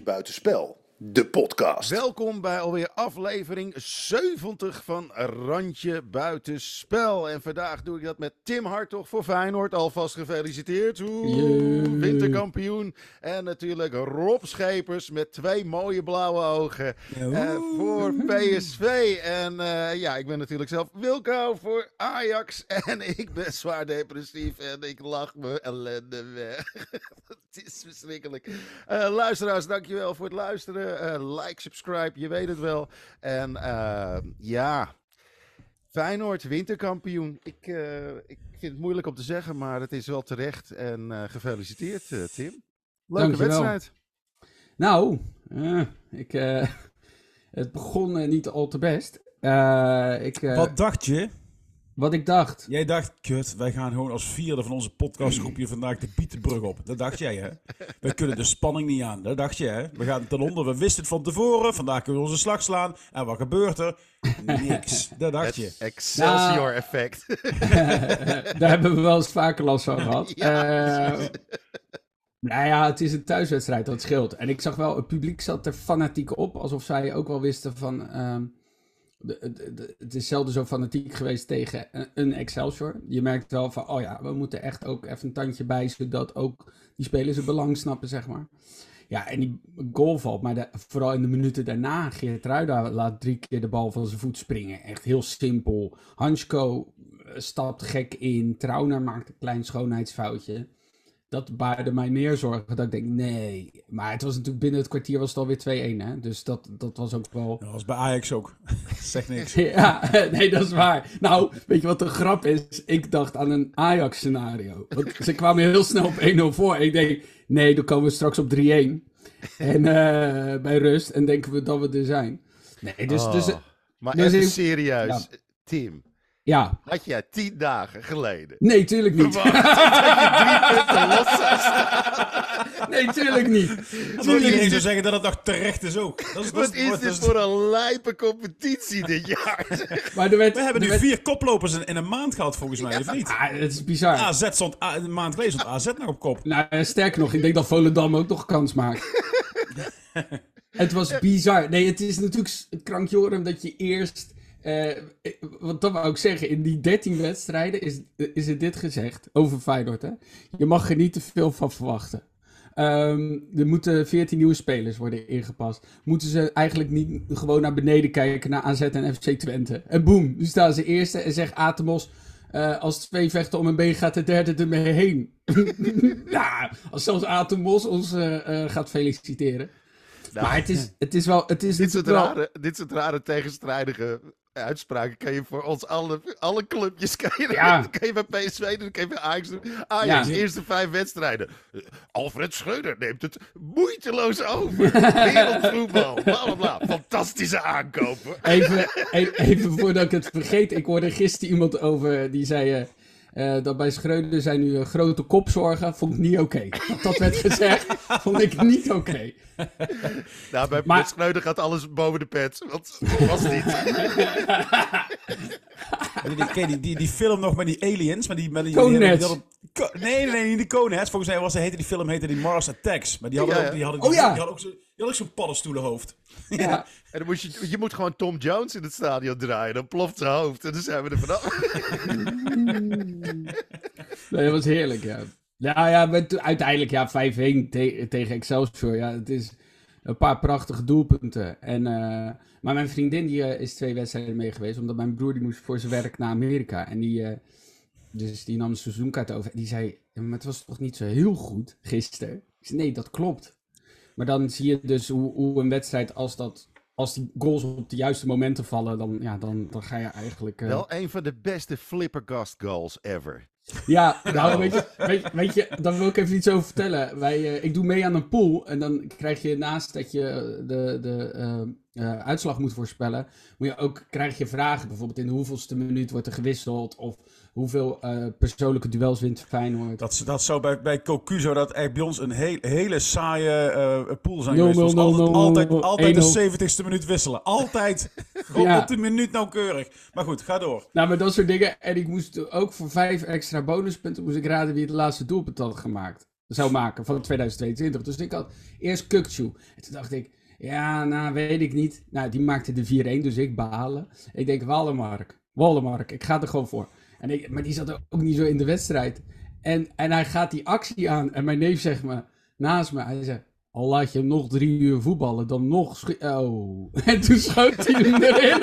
Buitenspel, de podcast. Welkom bij alweer aflevering 70 van Randje Buitenspel. En vandaag doe ik dat met Tim Hartog voor Feyenoord. Alvast gefeliciteerd. Oeh, winterkampioen. En natuurlijk Rob Schepers met twee mooie blauwe ogen uh, voor PSV. En uh, ja, ik ben natuurlijk zelf Wilco voor Ajax. En ik ben zwaar depressief en ik lach me ellende weg. Het is verschrikkelijk. Uh, luisteraars, dankjewel voor het luisteren. Uh, like, subscribe, je weet het wel. En uh, ja, Feyenoord, winterkampioen. Ik, ik vind het moeilijk om te zeggen, maar het is wel terecht. En gefeliciteerd, Tim. Leuke dankjewel. wedstrijd. Nou, ik, het begon niet al te best. ik, Wat dacht je? Wat ik dacht. Jij dacht, kut, wij gaan gewoon als vierde van onze podcastgroepje vandaag de Bietenbrug op. Dat dacht jij, hè? Wij kunnen de spanning niet aan. Dat dacht je, hè? We gaan ten onder, we wisten het van tevoren. Vandaag kunnen we onze slag slaan. En wat gebeurt er? Niks. Dat dacht je. Excelsior-effect. daar hebben we wel eens vaker last van gehad. Ja, uh, nou ja, het is een thuiswedstrijd, dat scheelt. En ik zag wel, het publiek zat er fanatiek op. Alsof zij ook wel wisten van... Uh, het is zelden zo fanatiek geweest tegen een Excelsior. Je merkt wel van, oh ja, we moeten echt ook even een tandje bij, zodat ook die spelers het belang snappen, zeg maar. Ja, en die goal valt, maar vooral in de minuten daarna, Geert Ruida laat drie keer de bal van zijn voet springen. Echt heel simpel. Hansko eh, stapt gek in, Trauner maakt een klein schoonheidsfoutje dat baarde mij meer zorgen. Dat ik denk, nee. Maar het was natuurlijk binnen het kwartier was het alweer 2-1. Hè? Dus dat, dat was ook wel... Dat was bij Ajax ook. zeg niks. ja, nee, dat is waar. Nou, weet je wat de grap is? Ik dacht aan een Ajax-scenario. Want ze kwamen heel snel op 1-0 voor. En ik denk, nee, dan komen we straks op 3-1. En uh, bij rust. En denken we dat we er zijn. Nee, dus... dus oh, maar dus even serieus, ja. Team. Ja. Had jij tien dagen geleden. Nee, tuurlijk niet. Verwacht dat je drie punten los zou staan. Nee, tuurlijk niet. Tuurlijk iedereen zou zeggen dat het nog terecht is ook. Dat is, Wat is dit voor een lijpe competitie dit jaar? maar er werd, We hebben nu werd... vier koplopers in, in, een maand gehad volgens mij, ja. of niet? Ah, het is bizar. AZ stond, een maand geleden stond AZ nog op kop. Nou, eh, sterker nog, ik denk dat Volendam ook nog kans maakt. het was bizar. Nee, het is natuurlijk krankjoren dat je eerst uh, wat dat wou ik zeggen, in die 13 wedstrijden is, is er dit gezegd over Feyenoord. Hè? Je mag er niet te veel van verwachten. Um, er moeten 14 nieuwe spelers worden ingepast. Moeten ze eigenlijk niet gewoon naar beneden kijken naar AZ en FC Twente? En boem, nu staan ze eerste en zegt Atemos... Uh, als twee vechten om een been gaat de derde ermee heen. als zelfs Atemos ons uh, gaat feliciteren. Nou, maar het is, het is wel... Het is dit, soort rare, dit soort rare tegenstrijdige uitspraken kan je voor ons alle, alle clubjes kan je, ja. kan je bij PSV doen, kan je bij Ajax doen. Ajax, ja. eerste vijf wedstrijden. Alfred Schreuder neemt het moeiteloos over. Wereldvoetbal, bla bla bla. Fantastische aankopen. Even, even, even, voordat ik het vergeet, ik hoorde gisteren iemand over, die zei... Uh, uh, dat bij Schreuder zijn nu uh, grote kopzorgen. Vond ik niet oké. Okay. Dat dat werd gezegd, vond ik niet oké. Okay. Nou, bij maar... Schreuder gaat alles boven de pet. Wat was dit? die, die, die, die, film nog met die aliens. Met die, met die, nee, nee, nee, die Coneheads. Volgens mij was, heette die film heette die Mars Attacks. Maar die hadden, ja, Ook, die hadden, oh, ja. die hadden ook zo'n zo zo'n paddenstoelenhoofd. Ja. en dan moet je, je moet gewoon Tom Jones in het stadion draaien. Dan ploft zijn hoofd. En dan zijn we er vanaf. nee, dat was heerlijk, ja. Ja, ja, uiteindelijk ja, 5-1 te tegen Excelsior. Ja, het is een paar prachtige doelpunten. En, uh, maar mijn vriendin die, uh, is twee wedstrijden mee geweest, omdat mijn broer die moest voor zijn werk naar Amerika. En die, uh, dus die nam een seizoenkaart over. En die zei, maar het was toch niet zo heel goed gisteren? Ik zei, nee, dat klopt. Maar dan zie je dus hoe, hoe een wedstrijd, als, dat, als die goals op de juiste momenten vallen, dan, ja, dan, dan ga je eigenlijk... Wel een van de beste flippergast goals ever. Ja, nou, weet je, weet, weet, je, dan wil ik even iets over vertellen. Wij, uh, ik doe mee aan een pool en dan krijg je naast dat je de, de uh, uh, uitslag moet voorspellen, moet je ook, krijg je vragen. Bijvoorbeeld in de hoeveelste minuut wordt er gewisseld of hoeveel uh, persoonlijke duels wint Feyenoord. Dat, dat zou bij, bij Cocu zo dat er bij ons een heel, hele saaie uh, pool zijn geweest. No, no, no, altijd altijd, altijd de 70ste minuut wisselen. Altijd. Gewoon ja. op de minuut nauwkeurig. Maar goed, ga door. Nou, maar dat soort dingen. En ik moest ook voor vijf extra bonuspunten moest ik raden wie het laatste doelpunt had gemaakt. zou maken van 2022. Dus ik had eerst Kukchu. En toen dacht ik, ja, nou weet ik niet. Nou, die maakte de 4-1, dus ik balen. Ik denk, Wallenmark, Wallenmark, ik ga er gewoon voor. En ik, maar die zat ook niet zo in de wedstrijd. En, en hij gaat die actie aan. En mijn neef zegt me, naast me, hij zegt, al laat je hem nog drie uur voetballen, dan nog... Oh. En toen schoot hij hem erin.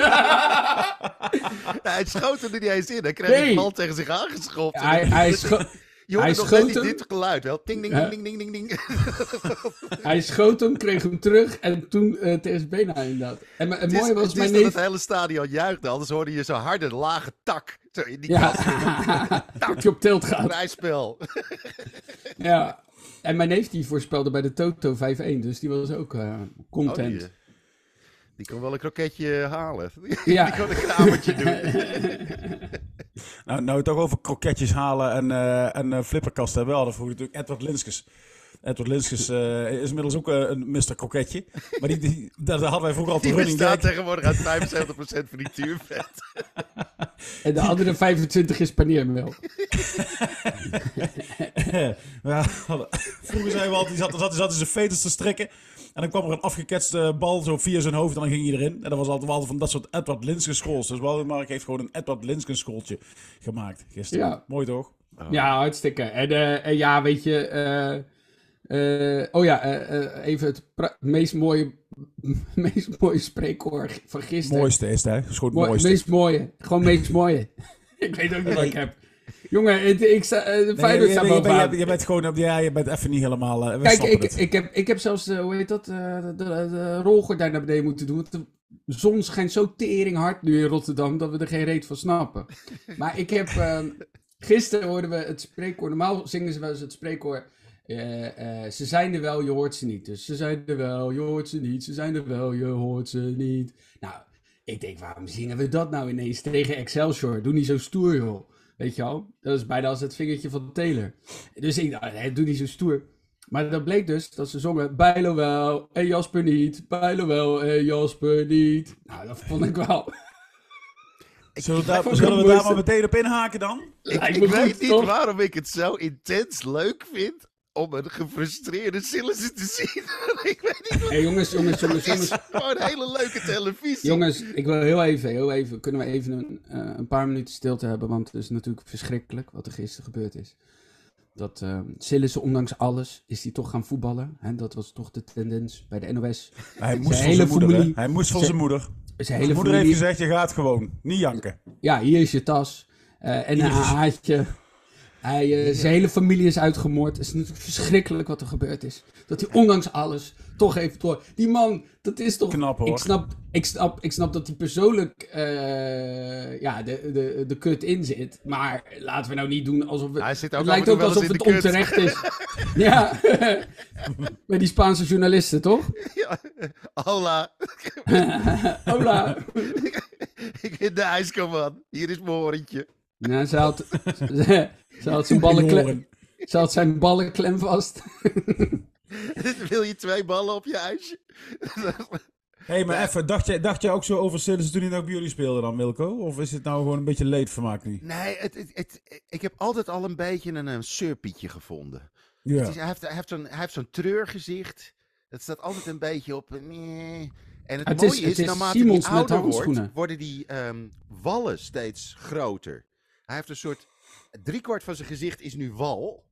Hij schoot er niet eens in. Hij kreeg Nee. bal tegen zich aangeschopt. hij, hij, scho- Je hoorde hij nog schoot dit geluid wel. Ding, ding, ding, ding, ding, ding. hij schoot hem, kreeg hem terug en toen eh, tegen zijn benen inderdaad. En is, mooie was, het mijn neef... het hele stadion juichte. Anders hoorde je zo'n harde, lage tak. Zo in die Ja, dat je op tilt gaat. Vrijspel. Ja. En mijn neef die voorspelde bij de Toto 5-1, dus die was ook Oh, content. die, eh, die kon wel een kroketje halen. Ja. Die kon een kramertje doen. Nou, nou het toch over kroketjes halen en, eh en eh, flipperkast hebben. We hadden vroeger natuurlijk Edward Linskes. Edward Linskes eh, is inmiddels ook een Mr. Kroketje. Maar die, die, daar hadden wij vroeger altijd Die running bestaat gag. tegenwoordig uit 75% frituurvet. En de andere 25 is paneermeel. Ja, hadden- vroeger zeiden we altijd, die zat, zat, zat in zijn veters te strekken. En dan kwam er een afgeketste bal zo via zijn hoofd en dan ging hij erin. En dat was altijd wel van dat soort Edward Linskes schools. Dus Waldemar heeft gewoon een Edward Linskes schooltje gemaakt gisteren. Ja. Mooi toch? Ja, hartstikke. En, eh, en ja, weet je... eh, eh, oh ja, eh, eh, even het meest mooie, meest mooie spreekwoord van gisteren. Mooiste is het, hè? Is gewoon het Mooi- mooiste. meest mooie. Gewoon meest mooie. ik weet ook niet wat ik heb. Jongen, ik sta, eh, de Nee, Feyenoord je, staat bovenaan. bent gewoon, ja, je bent even niet helemaal. eh, Kijk, ik, ik, heb, ik heb zelfs, eh, hoe heet dat, de, de, rolgordijn naar beneden moeten doen. Want de zon schijnt zo tering hard nu in Rotterdam dat we er geen reet van snappen. maar ik heb, ehm, gisteren hoorden we het spreekwoord, normaal zingen ze wel eens het spreekwoord. eh, ze zijn er wel, je hoort ze niet. Dus ze zijn er wel, je hoort ze niet. Ze zijn er wel, je hoort ze niet. Nou, ik denk, waarom zingen we dat nou ineens tegen Excelsior? Doe niet zo stoer, joh. Weet je wel? Dat is bijna als het vingertje van Taylor. Dus ik dacht, nee, doe niet zo stoer. Maar dat bleek dus dat ze zongen Bijlo wel en Jasper niet. Bijlo wel en Jasper niet. Nou, dat vond ik wel. Zullen we, daar, het zullen we het daar maar meteen op inhaken dan? Ik me weet goed, niet toch? waarom ik het zo intens leuk vind om een gefrustreerde Sillissen te zien. ik weet niet wat Hé jongens, jongens, jongens, het is. jongens. Gewoon hele leuke televisie. Jongens, ik wil heel even, heel even, kunnen we even een, eh, een paar minuten stilte hebben, want het is natuurlijk verschrikkelijk wat er gisteren gebeurd is. Dat uh, Sillissen, ondanks alles, is hij toch gaan voetballen. Hè? Dat was toch de tendens bij de NOS. Hij moest Zijn van zijn hele moeder, familie- Hij moest van zijn- moeder. Zijn Zijn hele moeder heeft gezegd, je gaat gewoon. Niet janken. ja, hier is je tas. eh, en een is- haatje. Hij, eh, Zijn hele familie is uitgemoord. Het is natuurlijk verschrikkelijk wat er gebeurd is. Dat hij ondanks alles toch even door. Die man, dat is toch. Knap, hoor. Ik snap, ik snap, ik snap dat hij persoonlijk eh, ja, de, de, de kut in zit. Maar laten we nou niet doen alsof we. Hij zit ook het lijkt ook alsof het in onterecht is. ja. Met die Spaanse journalisten, toch? Ja. Hola, Hola. ik ben de ijskoman. Hier is mijn horentje. Nou, ze had, ze, ze had zijn ballen klem, ze had zijn ballen klem vast. Wil je twee ballen op je ijsje? Hé, hey, maar even, dacht jij, dacht jij ook zo over Sillissen toen hij nog bij jullie speelde dan, Wilco? Of is het nou gewoon een beetje leedvermaak nu? Nee, het, het, het- ik heb altijd al een beetje een, een surpietje gevonden. Ja. Het is, hij heeft, hij heeft zo'n, hij heeft zo'n treurgezicht. Het staat altijd een beetje op. een nee. En het, Het is- mooie is, het is naarmate Simons hij ouder wordt, worden die ehm, wallen steeds groter. Hij heeft een soort. Driekwart van zijn gezicht is nu wal.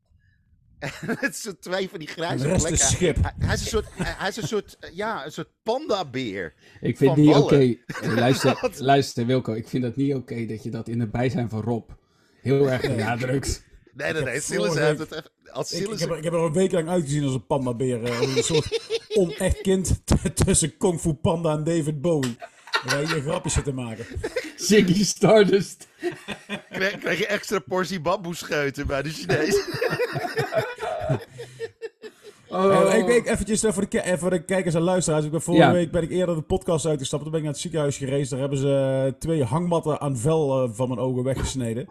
En het zijn twee van die grijze plekken. is schip. Hij, hij is een soort, hij, is een soort, eh, ja, een soort pandabeer. Ik vind niet oké. Eh, Luister, luister, Wilco. Ik vind dat niet oké dat je dat in het bijzijn van Rob heel erg benadrukt. Nee, nee, nee. Silas heeft het even. Als Ik, ik, heb er, ik heb er een week lang uitgezien als een pandabeer. eh, een soort onecht kind tussen Kung Fu Panda en David Bowie. Waar je hier grapjes zit te maken. Ziggy Stardust. krijg, krijg je extra portie bamboescheuten bij de Chinees. Oh. Ik weet eventjes eh, voor de, eh, voor de kijkers en luisteraars. Ik ben vorige Ja. week ben ik eerder de podcast uitgestapt. Toen ben ik naar het ziekenhuis gereisd. Daar hebben ze eh, twee hangmatten aan vel van mijn ogen weggesneden.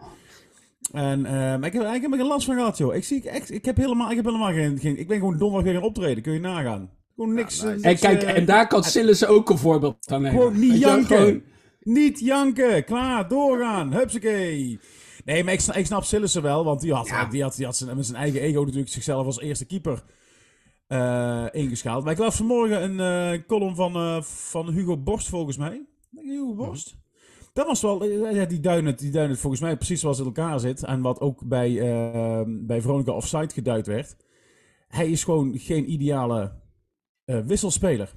En eh, ik heb eigenlijk geen last van gehad, joh. Ik, zie, ik, ik heb helemaal, ik heb helemaal geen, geen... Ik ben gewoon donderdag weer gaan optreden. Kun je nagaan. Gewoon niks... nice. eh, En kijk, eh, en daar kan Sillis ook een voorbeeld aan nemen. Gewoon niet janken. gewoon- Niet janken. Klaar, doorgaan. Hupsakee. Nee, maar ik snap, ik snap Sillissen wel, want die had, Ja. die had, die had zijn, met zijn eigen ego natuurlijk zichzelf als eerste keeper eh, ingeschaald. Maar ik las vanmorgen een eh, column van, eh, van Hugo Borst, volgens mij. Hugo Borst? Dat was wel, eh, ja, die duiden het, die duiden het volgens mij precies zoals het in elkaar zit. En wat ook bij, eh, bij Veronica Offside geduid werd. Hij is gewoon geen ideale eh, wisselspeler.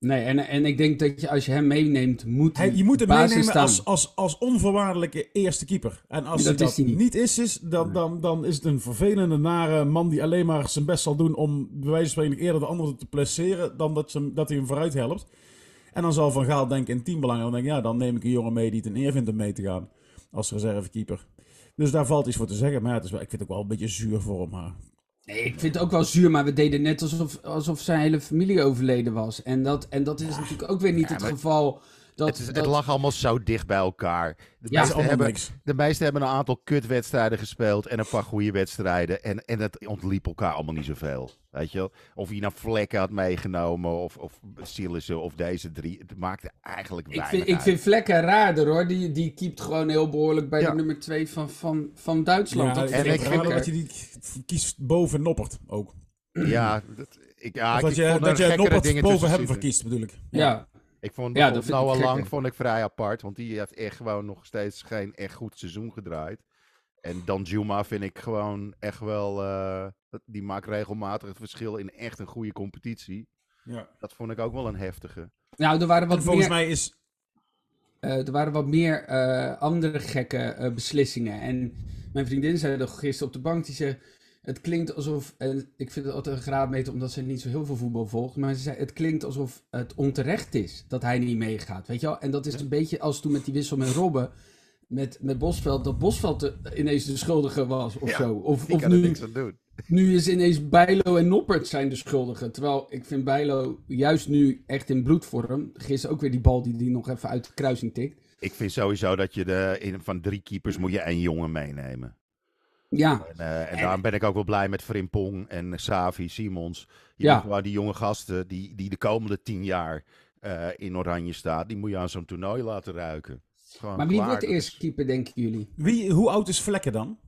Nee, en, en ik denk dat je als je hem meeneemt, moet Hij, je moet hem meenemen staan. als, als, als onvoorwaardelijke eerste keeper. En als Dat dat niet. niet is, is dan, dan, dan is het een vervelende, nare man die alleen maar zijn best zal doen om bij wijze van spreken eerder de andere te placeren dan dat, ze, dat hij hem vooruit helpt. En dan zal Van Gaal denken in teambelang, dan denk ik, ja, dan neem ik een jongen mee die het een eer vindt om mee te gaan als reservekeeper. Dus daar valt iets voor te zeggen, maar ja, het is wel, ik vind het ook wel een beetje zuur voor hem. Maar... Nee, ik vind het ook wel zuur, maar we deden net alsof, alsof zijn hele familie overleden was. En dat, en dat is natuurlijk ook weer niet Ja, het maar geval. Dat, Het, is, het dat- lag allemaal zo dicht bij elkaar. De, Ja, Dat meesten hebben, niks. de meesten hebben een aantal kutwedstrijden gespeeld en een paar goede wedstrijden. En, en het ontliep elkaar allemaal niet zoveel. Weet je wel? Of je nou Vlekken had meegenomen of, of Sillissen of deze drie. Het maakte eigenlijk ik, weinig vind, ik vind Vlekken raarder hoor. Die, die keept gewoon heel behoorlijk bij Ja. de nummer 2 van, van, van Duitsland. Ja, dat en ik ik ik vind dat je die kiest boven Noppert ook. Ja, dat, ik, ja, Of ik, dat ik je, vond dat je Noppert boven hem verkiest, bedoel ik. Ja, Ik vond Ja, dat Noah gekker. Lang vond ik vrij apart, want die heeft echt gewoon nog steeds geen echt goed seizoen gedraaid. En Dan Juma vind ik gewoon echt wel, eh, die maakt regelmatig het verschil in echt een goede competitie. Ja. Dat vond ik ook wel een heftige. nou er waren En wat volgens meer, mij is eh, er waren wat meer eh, andere gekke eh, beslissingen. En mijn vriendin zei nog gisteren op de bank, die zei... Het klinkt alsof, en ik vind het altijd een graadmeter omdat ze niet zo heel veel voetbal volgt, maar ze zei, het klinkt alsof het onterecht is dat hij niet meegaat, weet je wel? En dat is een beetje als toen met die wissel met Robben, met, met Bosveld, dat Bosveld de- ineens de schuldige was of Ja, zo. Of, of nu, niks aan doen. nu is ineens Bijlo en Noppert zijn de schuldigen. Terwijl ik vind Bijlo juist nu echt in bloedvorm. Gisteren ook weer die bal die die nog even uit de kruising tikt. Ik vind sowieso dat je de, in, van drie keepers moet je één jongen meenemen. Ja, En, eh, en En- daarom ben ik ook wel blij met Frimpong en Savi, Simons. Je Ja. moet gewoon die jonge gasten die, die de komende tien jaar eh, in Oranje staan, die moet je aan zo'n toernooi laten ruiken. Gewoon maar wie klaar, wordt de eerste is- keeper, denken jullie? Wie, hoe oud is Vlekken dan?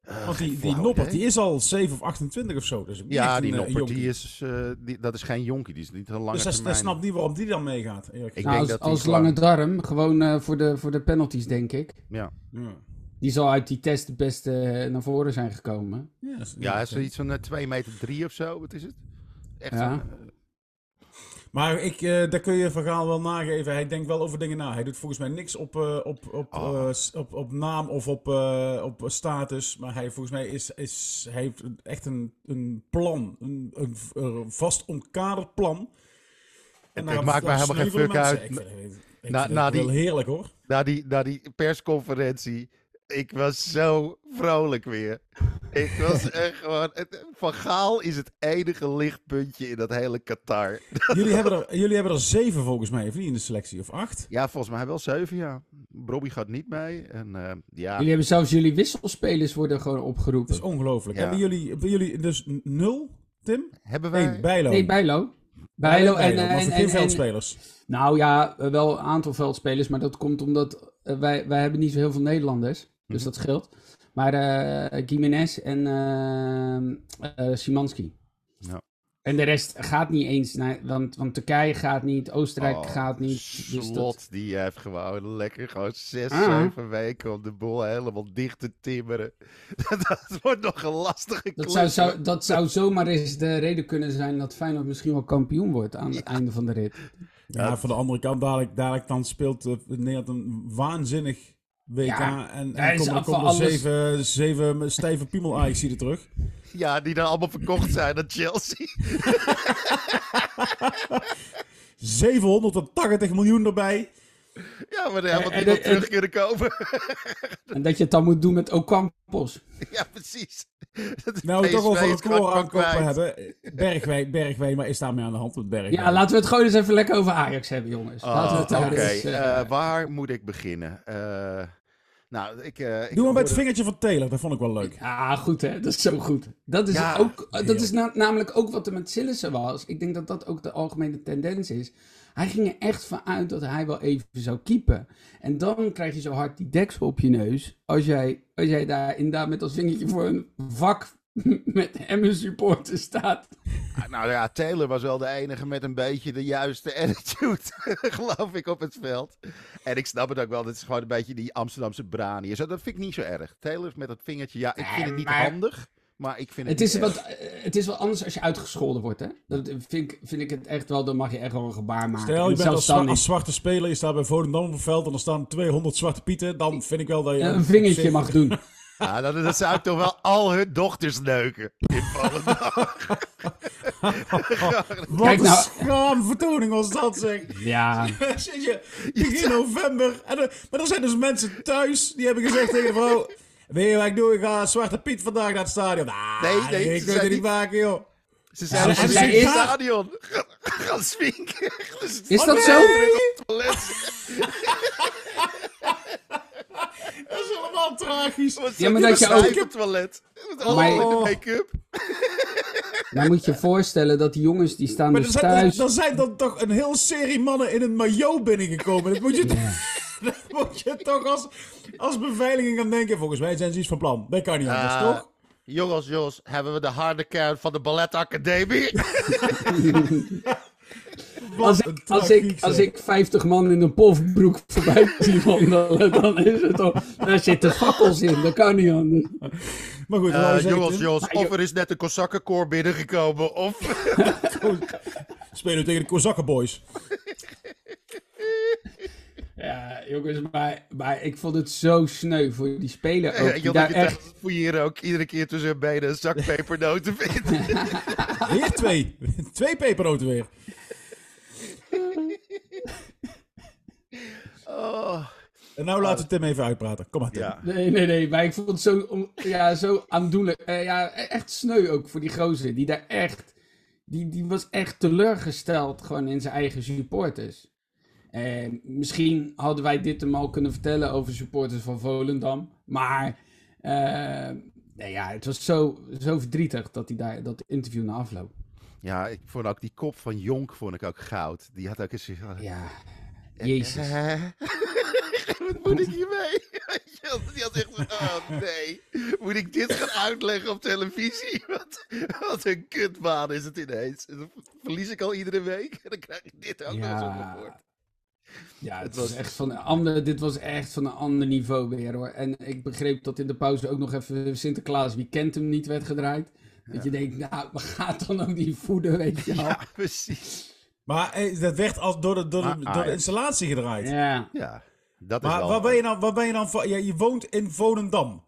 Eh, Want die, die Noppert die is al 7 of 28 of zo. Dus Ja, die een, eh, Noppert, die is, eh, die, dat is geen jonkie. Die is niet een lange Dus dat, dat termijn. snapt niet waarom die dan meegaat. Ik nou, denk als, dat als lange darm, gewoon eh, voor, de, voor de penalties, denk ik. Ja, gezegd. Die zal uit die test het beste eh, naar voren zijn gekomen. Ja, ja, is- ja hij is zoiets van 2 meter 3 of zo. Wat is het? Echt Ja. een, eh, Maar ik, eh, daar kun je verhaal wel nageven. Hij denkt wel over dingen na. Hij doet volgens mij niks op, eh, op, op, Oh. eh, op, op naam of op, eh, op status. Maar hij volgens mij is, is, hij heeft echt een, een plan. Een, een, vast omkaderd plan. En Het daar- maakt mij helemaal geen fuck uit. Ik vind, het- ik Na- vind na het wel die- heerlijk hoor. na, die, na die persconferentie. Ik was zo vrolijk weer. Ik was echt gewoon. het- Van Gaal is het enige lichtpuntje in dat hele Qatar. Jullie hebben, er, jullie hebben er zeven volgens mij, of niet in de selectie? Of acht? Ja, volgens mij wel zeven, ja. Bobby gaat niet mee. En eh, ja, Jullie hebben zelfs jullie wisselspelers worden gewoon opgeroepen. Dat is ongelooflijk. Ja. Hebben, jullie, hebben jullie dus nul, Tim? hebben wij... Eén, Bijlo. Nee, Bijlo. Bijlo en, Bijlo, en, voor en, geen en- veldspelers. Nou ja, eh, wel een aantal veldspelers, maar dat komt omdat eh, wij, wij hebben niet zo heel veel Nederlanders. Dus Mhm. dat scheelt. Maar eh Gimenez en eh eh, Szymanski. Ja. En de rest gaat niet eens, naar, want, want Turkije gaat niet, Oostenrijk Oh, gaat niet. Dus dat, Slot, die heeft gewoon lekker gewoon zes, Ah. zeven weken om de boel helemaal dicht te timmeren. dat wordt nog een lastige dat, zou, zou, dat zou zomaar eens de reden kunnen zijn dat Feyenoord misschien wel kampioen wordt aan het einde van de rit. Ja, van de andere kant, dadelijk, dadelijk dan speelt Nederland een waanzinnig WK. Ja, en en komen, komen er alles- zeven, zeven stijve piemel ajax er terug. Ja, die dan allemaal verkocht zijn aan Chelsea. 780 miljoen erbij. Ja, maar daar hebben En- we terug kunnen komen. En dat je het dan moet doen met Ocampos. ja, precies. Dat is Nou, we toch over is het koor van aankopen hebben. Bergwijn, Bergwijn, maar is daarmee aan de hand met Bergwijn? Ja, laten we het gewoon eens even lekker over Ajax hebben, jongens. laten we het Oh, Oké, eens, eh, eh, waar moet ik beginnen? Eh, nou, ik... eh, ik Doe maar bij het vingertje van Taylor, dat vond ik wel leuk. Ja, goed hè. Dat is zo goed. Dat is, Ja, ook, dat is na- namelijk ook wat er met Sillissen was. Ik denk dat dat ook de algemene tendens is. Hij ging er echt van uit dat hij wel even zou keepen. En dan krijg je zo hard die deksel op je neus. Als jij, als jij daar inderdaad met als vingertje voor een vak met Emmen supporter staat. Ah, Nou ja, Taylor was wel de enige met een beetje de juiste attitude, geloof ik, op het veld. En ik snap het ook wel, dat is gewoon een beetje die Amsterdamse brani. Zo, dat vind ik niet zo erg. Taylor met dat vingertje, ja, ik vind het niet maar- handig, maar ik vind het, Het is, wat, eh, het is wel anders als je uitgescholden wordt, hè? Dat vind ik, vind ik het echt wel, dan mag je echt wel een gebaar maken. Stel, je En bent als zwarte speler, je staat bij Volendam op het veld en er staan 200 zwarte pieten, dan vind ik wel dat je... een vingertje mag doen. Ja, dat, dat zou ik toch wel al hun dochters neuken. In Volendam. Wat Kijk een nou- schaamvertoning was dat, zeg. Ja, Zit je begin november. En er- maar er zijn dus mensen thuis die hebben gezegd tegen de vrouw... Weet je wat ik doe? Ik ga Zwarte Piet vandaag naar het stadion. Ah, Nee, nee, ik zijn het niet maken, joh. Ze zijn Ja, in het stadion. Ga- Gaan swingen. Dus is dat zo? Dat is helemaal tragisch. Ja, maar dat je ook- het toilet. Met allemaal in de make-up. Dan moet je je voorstellen dat die jongens die staan Maar er dus zijn, thuis. er, er zijn dan toch een hele serie mannen in een maillot binnengekomen. Dat moet je, dat moet je toch als, als beveiliging gaan denken. Volgens mij zijn ze iets van plan. Dat kan niet anders, toch? Jongens, jongens, hebben we de harde kern van de balletacademie? Als ik, als, ik, als ik 50 man in een pofbroek voorbij zie wandelen, dan is het toch. Daar zitten fakkels in, dat kan niet anders. Maar goed, Eh, je jongens, jongens, of er is net een Kosakkenkoor binnengekomen, of... spelen we tegen de Kozakkenboys. Ja, jongens, maar, maar ik vond het zo sneu voor die speler ook. Ja, je daar dat je echt, echt... hier ook iedere keer tussen hun benen een zak pepernoten vindt. Weer twee. twee pepernoten weer. Oh, En nou laten we Tim even uitpraten. Kom maar, Tim. ja. Nee, nee, nee, maar ik vond het zo, om- ja, zo aandoenlijk. Eh, ja, e- echt sneu ook voor die gozer. Die daar echt, die, die was echt teleurgesteld gewoon in zijn eigen supporters. En misschien hadden wij dit hem al kunnen vertellen over supporters van Volendam. Maar, eh, nee, ja, het was zo, zo verdrietig dat hij daar, dat interview na afloop. ja, ik vond ook die kop van Jonk vond ik ook goud. Die had ook eens... Ja, jezus. Wat moet ik hiermee? Die had echt van, oh nee, moet ik dit gaan uitleggen op televisie? Wat, wat een kutbaan is het ineens. En dan verlies ik al iedere week en dan krijg ik dit ook nog eens op. Ja, het Het was was- echt van een ander, dit was echt van een ander niveau weer hoor. En ik begreep dat in de pauze ook nog even Sinterklaas Wie kent hem niet werd gedraaid. Dat je denkt, nou, waar gaat dan ook die voeden, weet je wel. Ja, precies. Maar eh, dat werd als door de, door, de, Maar door de Ajax. installatie gedraaid. Ja. Ja, dat is Maar wel... waar ben je dan? Waar ben je dan van? Ja, je woont in Volendam.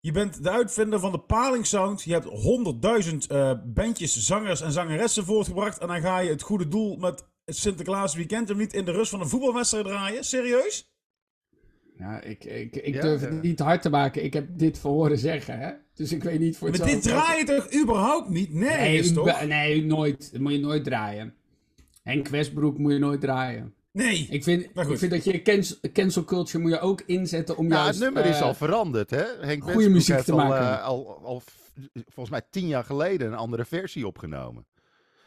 Je bent de uitvinder van de palingsound. Je hebt honderdduizend eh bandjes, zangers en zangeressen voortgebracht. En dan ga je het goede doel met het Sinterklaas weekend hem niet in de rust van een voetbalwedstrijd draaien? Serieus? Ja, ik, ik, ik Ja, durf ja. het niet hard te maken. Ik heb dit van horen zeggen, hè. Dus ik weet niet voor Maar dit draai je toch überhaupt niet? Nee, toch? nee, nooit. Dat moet je nooit draaien. Henk Westbroek moet je nooit draaien. Nee. Ik vind, ik vind dat je cancel, cancel culture moet je ook inzetten om Ja, juist... het nummer is eh, al veranderd, hè? Henk goede Westbroek muziek heeft te al, maken. eh, al, al, volgens mij tien jaar geleden een andere versie opgenomen.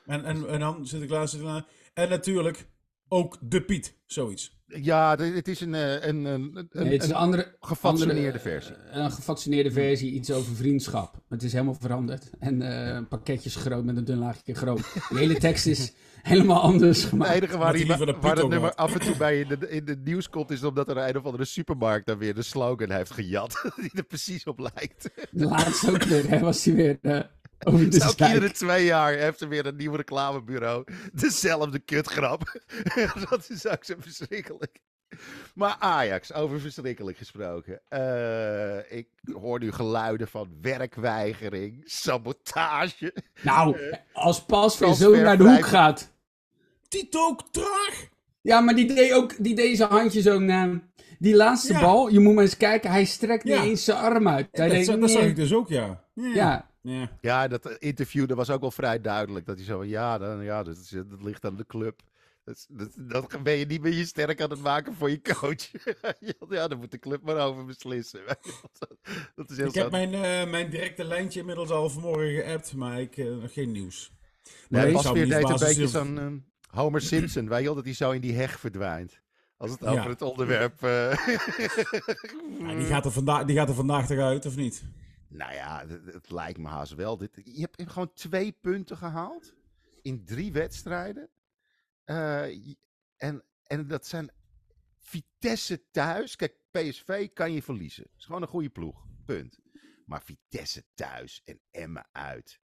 En, en, en dan Sinterklaas, Sinterklaas. En natuurlijk ook de Piet, zoiets. Ja, het is een, eh, een, een, een, Nee, het is een andere, andere, versie. Een gefatsoeneerde versie, iets over vriendschap. Het is helemaal veranderd. En eh, een pakketje is groot met een dun laagje groot. De hele tekst is helemaal anders Het gemaakt. enige waar, die het ook nummer had. af en toe bij in de, in de nieuws komt, is omdat er een of andere supermarkt daar weer de slogan heeft gejat. Die er precies op lijkt. De laatste ook weer, hè, was hij weer eh, over de Dus iedere twee jaar heeft er weer een nieuw reclamebureau dezelfde kutgrap. dat is ook zo verschrikkelijk. Maar Ajax, over verschrikkelijk gesproken. Eh, ik hoor nu geluiden van werkweigering, sabotage. Nou, als pas weer zo naar de hoek vijf- gaat. Tito traag! Ja, maar die deed ook die deed zijn handje zo naar... Die laatste Ja. bal, je moet maar eens kijken, hij strekt Ja. niet eens zijn arm uit. Hij Dat, denkt, dat zag ik dus ook, ja. Ja. Ja, ja. Ja, dat interview dat was ook wel vrij duidelijk. Dat hij zo van, ja, dan, ja dat, is- dat ligt aan de club. Dat, dat, dat ben je niet meer je sterk aan het maken voor je coach. ja, daar moet de club maar over beslissen. dat is heel Ik heb mijn, eh, mijn directe lijntje inmiddels al vanmorgen geappt, maar ik eh, nog geen nieuws. Nee, Maar pas weer deed een verbazen beetje als- zo'n ehm, Homer Simpson, je wel, dat hij zo in die heg verdwijnt. Als het Ja. over het onderwerp... eh, Ja, die, gaat er vandaag, die gaat er vandaag toch uit, of niet? Nou ja, het, het lijkt me haast wel. Dit, je hebt gewoon twee punten gehaald in drie wedstrijden. Eh, en, en dat zijn Vitesse thuis. Kijk, PSV kan je verliezen. Het is gewoon een goede ploeg. Punt. Maar Vitesse thuis en Emmen uit.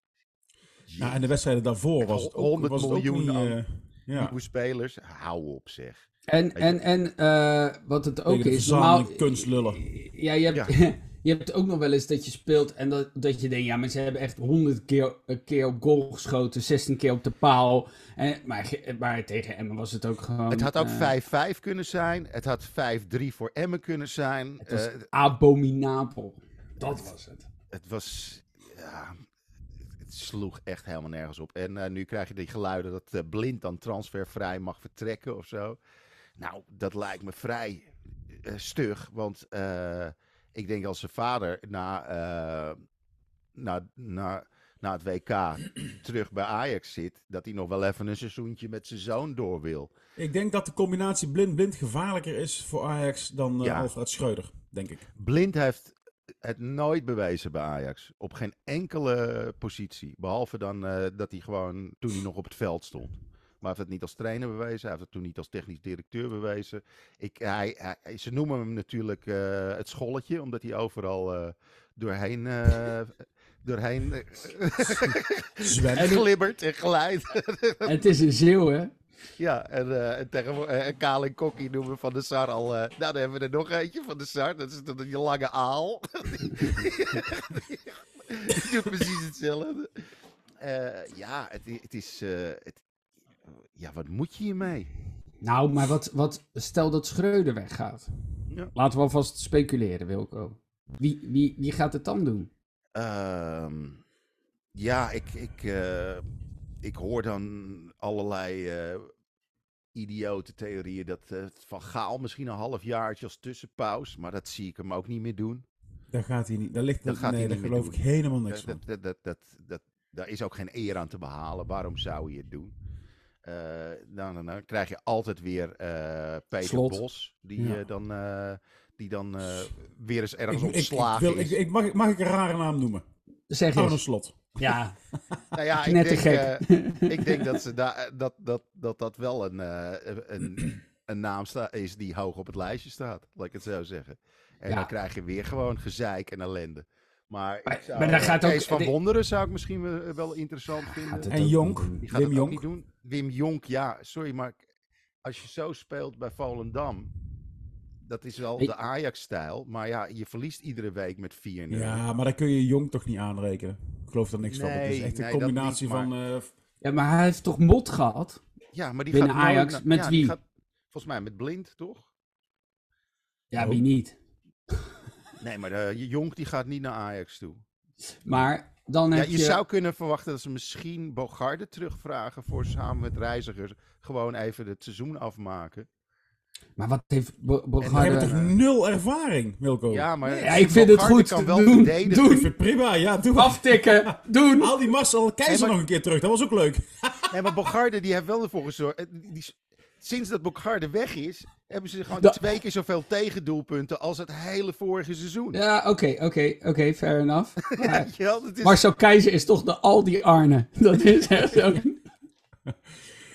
Ja, en de wedstrijden daarvoor was het ook, 100 was het ook miljoen niet... aan eh, ja. Nieuwe spelers. Hou op zeg. En, en, en eh, wat het ook is, normaal... kunstlullen. Ja, je hebt, je hebt ook nog wel eens dat je speelt en dat, dat je denkt, ja, maar ze hebben echt 100 keer, een keer op goal geschoten, 16 keer op de paal. En, maar, maar tegen Emmen was het ook gewoon... Het had ook eh, 5-5 kunnen zijn. Het had 5-3 voor Emmen kunnen zijn. Het was Eh, abominabel. Dat was het. het was. Ja, het sloeg echt helemaal nergens op. En eh, nu krijg je die geluiden dat eh, Blind dan transfervrij mag vertrekken of zo. Nou, dat lijkt me vrij eh, stug. Want eh, ik denk als zijn vader na, eh, na, na, na het WK terug bij Ajax zit, dat hij nog wel even een seizoentje met zijn zoon door wil. Ik denk dat de combinatie blind-blind gevaarlijker is voor Ajax dan eh, Ja. Alfred Schreuder, denk ik. Blind heeft het nooit bewezen bij Ajax. Op geen enkele positie. Behalve dan eh, dat hij gewoon toen hij nog op het veld stond. Maar hij heeft het niet als trainer bewezen. Hij heeft het toen niet als technisch directeur bewezen. Ik, hij, hij- ze noemen hem natuurlijk eh, het scholletje. Omdat hij overal eh, doorheen, eh, doorheen glibbert en glijdt. En het is een zeeuw, hè? Ja, en, eh en tegen en Kaal en Kokkie noemen Van de Sar al... nou, dan hebben we er nog eentje van de Sar. Dat is dan die lange aal. Die doet precies hetzelfde. Ja, het, het is... het, ja, wat moet je hiermee? Nou, maar wat, wat, stel dat Schreuder weggaat. Ja. Laten we alvast speculeren, Wilco. Wie, wie, wie gaat het dan doen? Ehm, ja, ik, ik, eh, ik hoor dan allerlei eh, idiote theorieën dat eh, Van Gaal misschien een half jaartje als tussenpaus, maar dat zie ik hem ook niet meer doen. Daar gaat hij niet. Daar ligt Dat gaat nee, hij daar niet meer geloof doen. ik helemaal niks dat, van. dat, dat, dat, dat, daar is ook geen eer aan te behalen. Waarom zou je het doen? Eh, dan, dan, dan krijg je altijd weer eh, Peter Slot. Bos, die Ja. eh, dan, eh, die dan eh, weer eens Ik, ergens ik, ik, ontslagen wil, is. ik, ik, mag, mag ik een rare naam noemen? Zeg eens. Slot. Ja, Nou ja, ik net te denk, gek. ik denk dat, ze da- dat, dat, dat dat wel een, eh, een, een naam is die hoog op het lijstje staat, laat ik het zo zeggen. En Ja. dan krijg je weer gewoon gezeik en ellende. Maar, Maar- ik zou, maar daar eh, gaat ook- Kees van de- Wonderen zou ik misschien wel, wel interessant vinden. En Jonk? Wim Jonk? niet doen. Wim Jonk, ja, sorry, maar als je zo speelt bij Volendam, dat is wel Hey. de Ajax-stijl. Maar ja, je verliest iedere week met 4-0. Ja, maar daar kun je Jong toch niet aanrekenen. Ik geloof er niks van. Het is echt een nee, combinatie niet, maar- van... eh, ja, maar hij heeft toch mot gehad? Ja, maar die Binnen gaat Ajax, naar- met ja, wie? gaat- volgens mij met Blind, toch? Ja, Oh. wie niet? Nee, maar de Jonk die gaat niet naar Ajax toe. Maar dan Ja, heb je, je... zou kunnen verwachten dat ze misschien Bogarde terugvragen voor samen met reizigers gewoon even het seizoen afmaken. Maar wat heeft Bo- Bogarde... hebben toch nul ervaring, Wilco? Ja, maar Ja, ik vind het goed. kan wel Doen, verdedigen. Ik doen, vind het prima, ja. Doe aftikken, doen. Haal die Marcel Keizer Nee, maar- nog een keer terug. Dat was ook leuk. Nee, maar Bogarde die heeft wel ervoor gezorgd. eh, die- sinds dat Bogarde weg is, hebben ze gewoon twee keer zoveel tegendoelpunten als het hele vorige seizoen. Ja, oké, oké, oké, fair enough. Maar is- Marcel Keizer is toch de Aldi Arne. Dat is echt zo.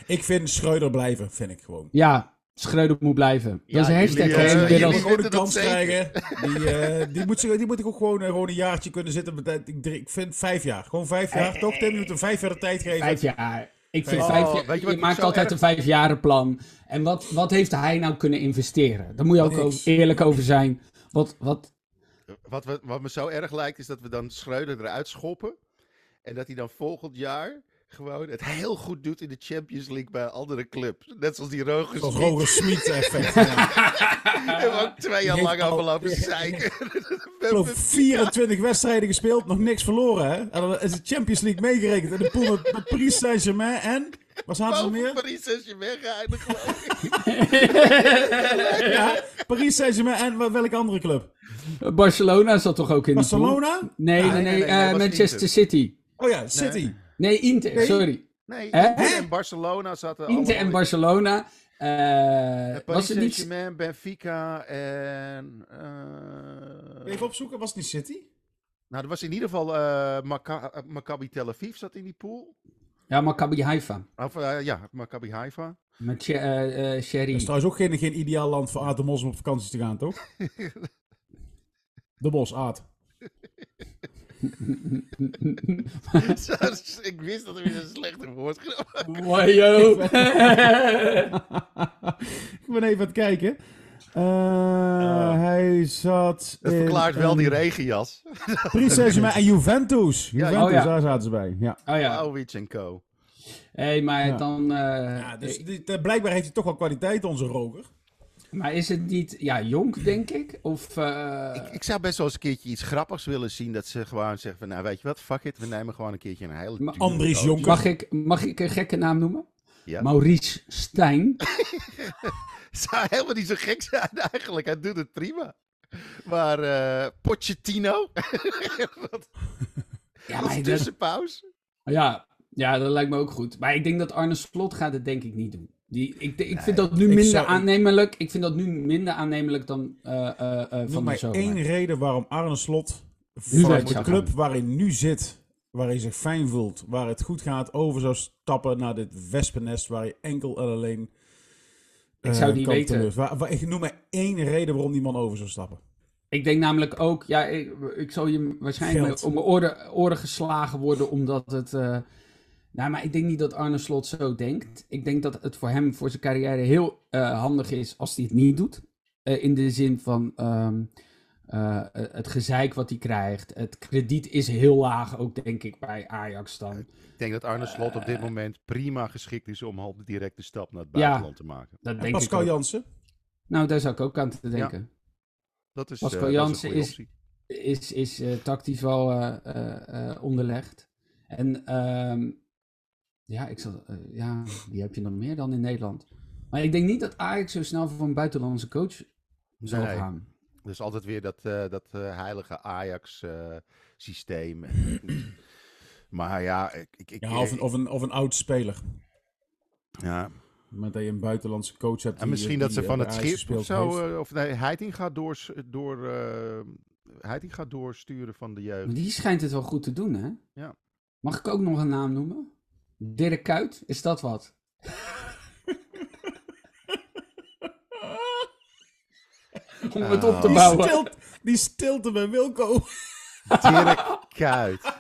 Ik vind Schreuder blijven, vind ik gewoon. Ja, Schreuder moet blijven. Ja, dat is een hashtag, Die inmiddels. moet gewoon een kans krijgen. Die, eh, die, moet, zich- die moet ik ook gewoon, eh, gewoon een jaartje kunnen zitten. Ik vind vijf jaar. Gewoon vijf jaar, toch? Tim, je moet hem vijf jaar de tijd geven. Vijf jaar. Ik vind Oh, vijf je wat maakt altijd erg- een vijfjarenplan. En wat, wat heeft hij nou kunnen investeren? Daar moet je ook over- eerlijk over zijn. Wat, wat, Wat, we- wat me zo erg lijkt, is dat we dan Schreuder eruit schoppen. En dat hij dan volgend jaar gewoon het heel goed doet in de Champions League bij een andere club. Net zoals die Roger Smit. Roger Smit effect. Ja. Hebben we ook twee jaar lang al- afgelopen zeiken. Ik geloof 24 wedstrijden gespeeld, nog niks verloren. Hè? En dan is de Champions League meegerekend. En de pool met, met Paris Saint-Germain en... Waar zaten ze meer? Paris Saint-Germain geëindigd, geloof ik. Ja, Paris Saint-Germain en wel- welke andere club? Barcelona zat toch ook in die pool? Barcelona? Nee, nee, nee, nee, nee, eh, was Manchester. City. Oh ja, City. Nee, Inter, Nee. sorry. Nee, Hè? Inter en Barcelona zaten Inter en Barcelona. Paris was het niet... Saint-Germain, Benfica en... eh, Even opzoeken, was het niet City? Nou, er was in ieder geval eh, Macca- Maccabi Tel Aviv zat in die pool. Ja, Maccabi Haifa. Of ja, Maccabi Haifa. Met eh, eh, Sherry. Dat is trouwens ook geen, geen ideaal land voor Aad de Mos om op vakantie te gaan, toch? de Bos, Aad. ik wist dat er weer een slechte woord kwam. Wajo. Ik ben even aan het kijken. Eh, Hij zat in, verklaart wel die regenjas. Saint-Germain en Juventus. Ja, Juventus, oh ja. daar zaten ze bij. Ja. Oh ja. Auwitz en co. Hé, hey, maar Ja. dan... eh, Ja, dus die- blijkbaar heeft hij toch wel kwaliteit, onze roger. Maar is het niet... Ja, Jonk, denk ik? Of... eh, Ik, ik zou best wel eens een keertje iets grappigs willen zien. Dat ze gewoon zeggen van, nou weet je wat, fuck it. We nemen gewoon een keertje een hele Maar dure Andries. Jonker. mag, ik, mag ik een gekke naam noemen? Ja. Maurice Stijn. zou helemaal niet zo gek zijn eigenlijk. Hij doet het prima. Maar eh Pochettino? Wat Ja, als maar dat, tussenpauze? ja, ja, dat lijkt me ook goed. Maar ik denk dat Arne Slot gaat het denk ik niet doen. Die, ik, ik vind dat nu minder zou- aannemelijk. Ik vind dat nu minder aannemelijk dan Noem van de mij zomer. één reden waarom Arne Slot van de club gaan. waar hij nu zit, waar hij zich fijn voelt, waar het goed gaat, over zou stappen naar dit wespennest waar hij enkel en alleen Ik zou die kan weten. Waar, waar, ik noem mij één reden waarom die man over zou stappen. Ik denk namelijk ook, ja, ik, ik zal je waarschijnlijk Geld. om mijn oren, oren geslagen worden, omdat het. Nou, maar ik denk niet dat Arne Slot zo denkt. Ik denk dat het voor hem, voor zijn carrière, heel eh, handig is als hij het niet doet. Eh, in de zin van ehm, eh, het gezeik wat hij krijgt. Het krediet is heel laag, ook denk ik, bij Ajax dan. Ik denk dat Arne Slot op dit moment prima geschikt is om al de directe stap naar het Ja. buitenland te maken. Dat En denk Pascal ik. Jansen? Nou, daar zou ik ook aan te denken. Dat is, Pascal eh, Jansen is- is, is eh, tactisch wel eh, eh, eh, onderlegd. En ehm, ja, ik zal, eh, ja, die heb je nog meer dan in Nederland. Maar ik denk niet dat Ajax zo snel voor een buitenlandse coach zal Nee. gaan. Dus altijd weer dat, eh, dat eh, heilige Ajax-systeem. maar ja, ik, ik, ik, Ja, of een, of een, of een oud speler. ja. Met dat je een buitenlandse coach hebt. En die- misschien die, dat ze van het schip of zo. heeft. of nee, Heiting gaat, door, eh, Heiting gaat doorsturen van de jeugd. Maar die schijnt het wel goed te doen, hè? Ja. Mag ik ook nog een naam noemen? Dirk Kuyt, is dat wat? Om het op te Oh. die, bouwen. stilte, die stilte bij Wilco. Dirk Kuyt.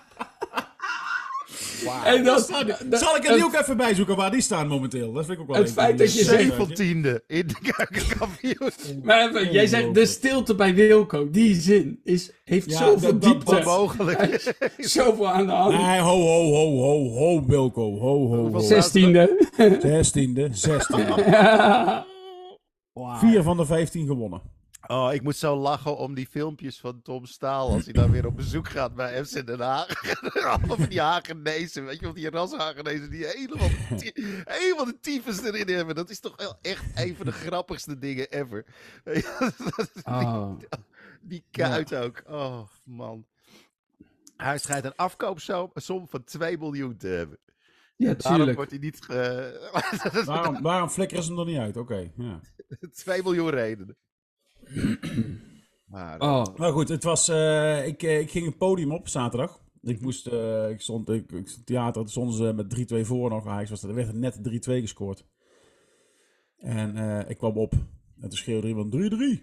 Wauw. En dat, Zal dat- ik er die ook even bij zoeken waar die staan momenteel? Dat vind ik ook wel Het feit dat je zegt- Zeventiende in de keukenkampioen. Maar even, jij zegt de stilte bij Wilco, die zin, is, heeft Ja, zoveel diepte. Mogelijk. Zoveel aan de hand. Nee, ho, ho, ho, ho, ho, Wilco. Ho, ho, ho. Zestiende. Zestiende, zestiende. Vier van de vijftien gewonnen. Oh, ik moet zo lachen om die filmpjes van Tom Staal als hij dan weer op bezoek gaat bij FC Den Haag. Van die Hagenezen, weet je wel, die rashagenezen die helemaal, helemaal de tyfus erin hebben. Dat is toch wel echt een van de grappigste dingen ever. Oh. Die kuit ook. Oh, man. Hij schijnt een afkoopsom som van 2 miljoen te hebben. Ja, Daarom tuurlijk. wordt hij niet... Ge... Waarom, waarom flikkeren ze hem er niet uit? Oké, ja. 2 miljoen redenen. Maar, Oh. Maar goed, het was, eh, ik, eh, ik ging een podium op zaterdag. Ik moest, eh, ik stond, ik, ik stond theater, toen stonden ze met 3-2 voor nog. Ajax was er, er werd net 3-2 gescoord. En eh, ik kwam op. En toen schreeuwde iemand 3-3.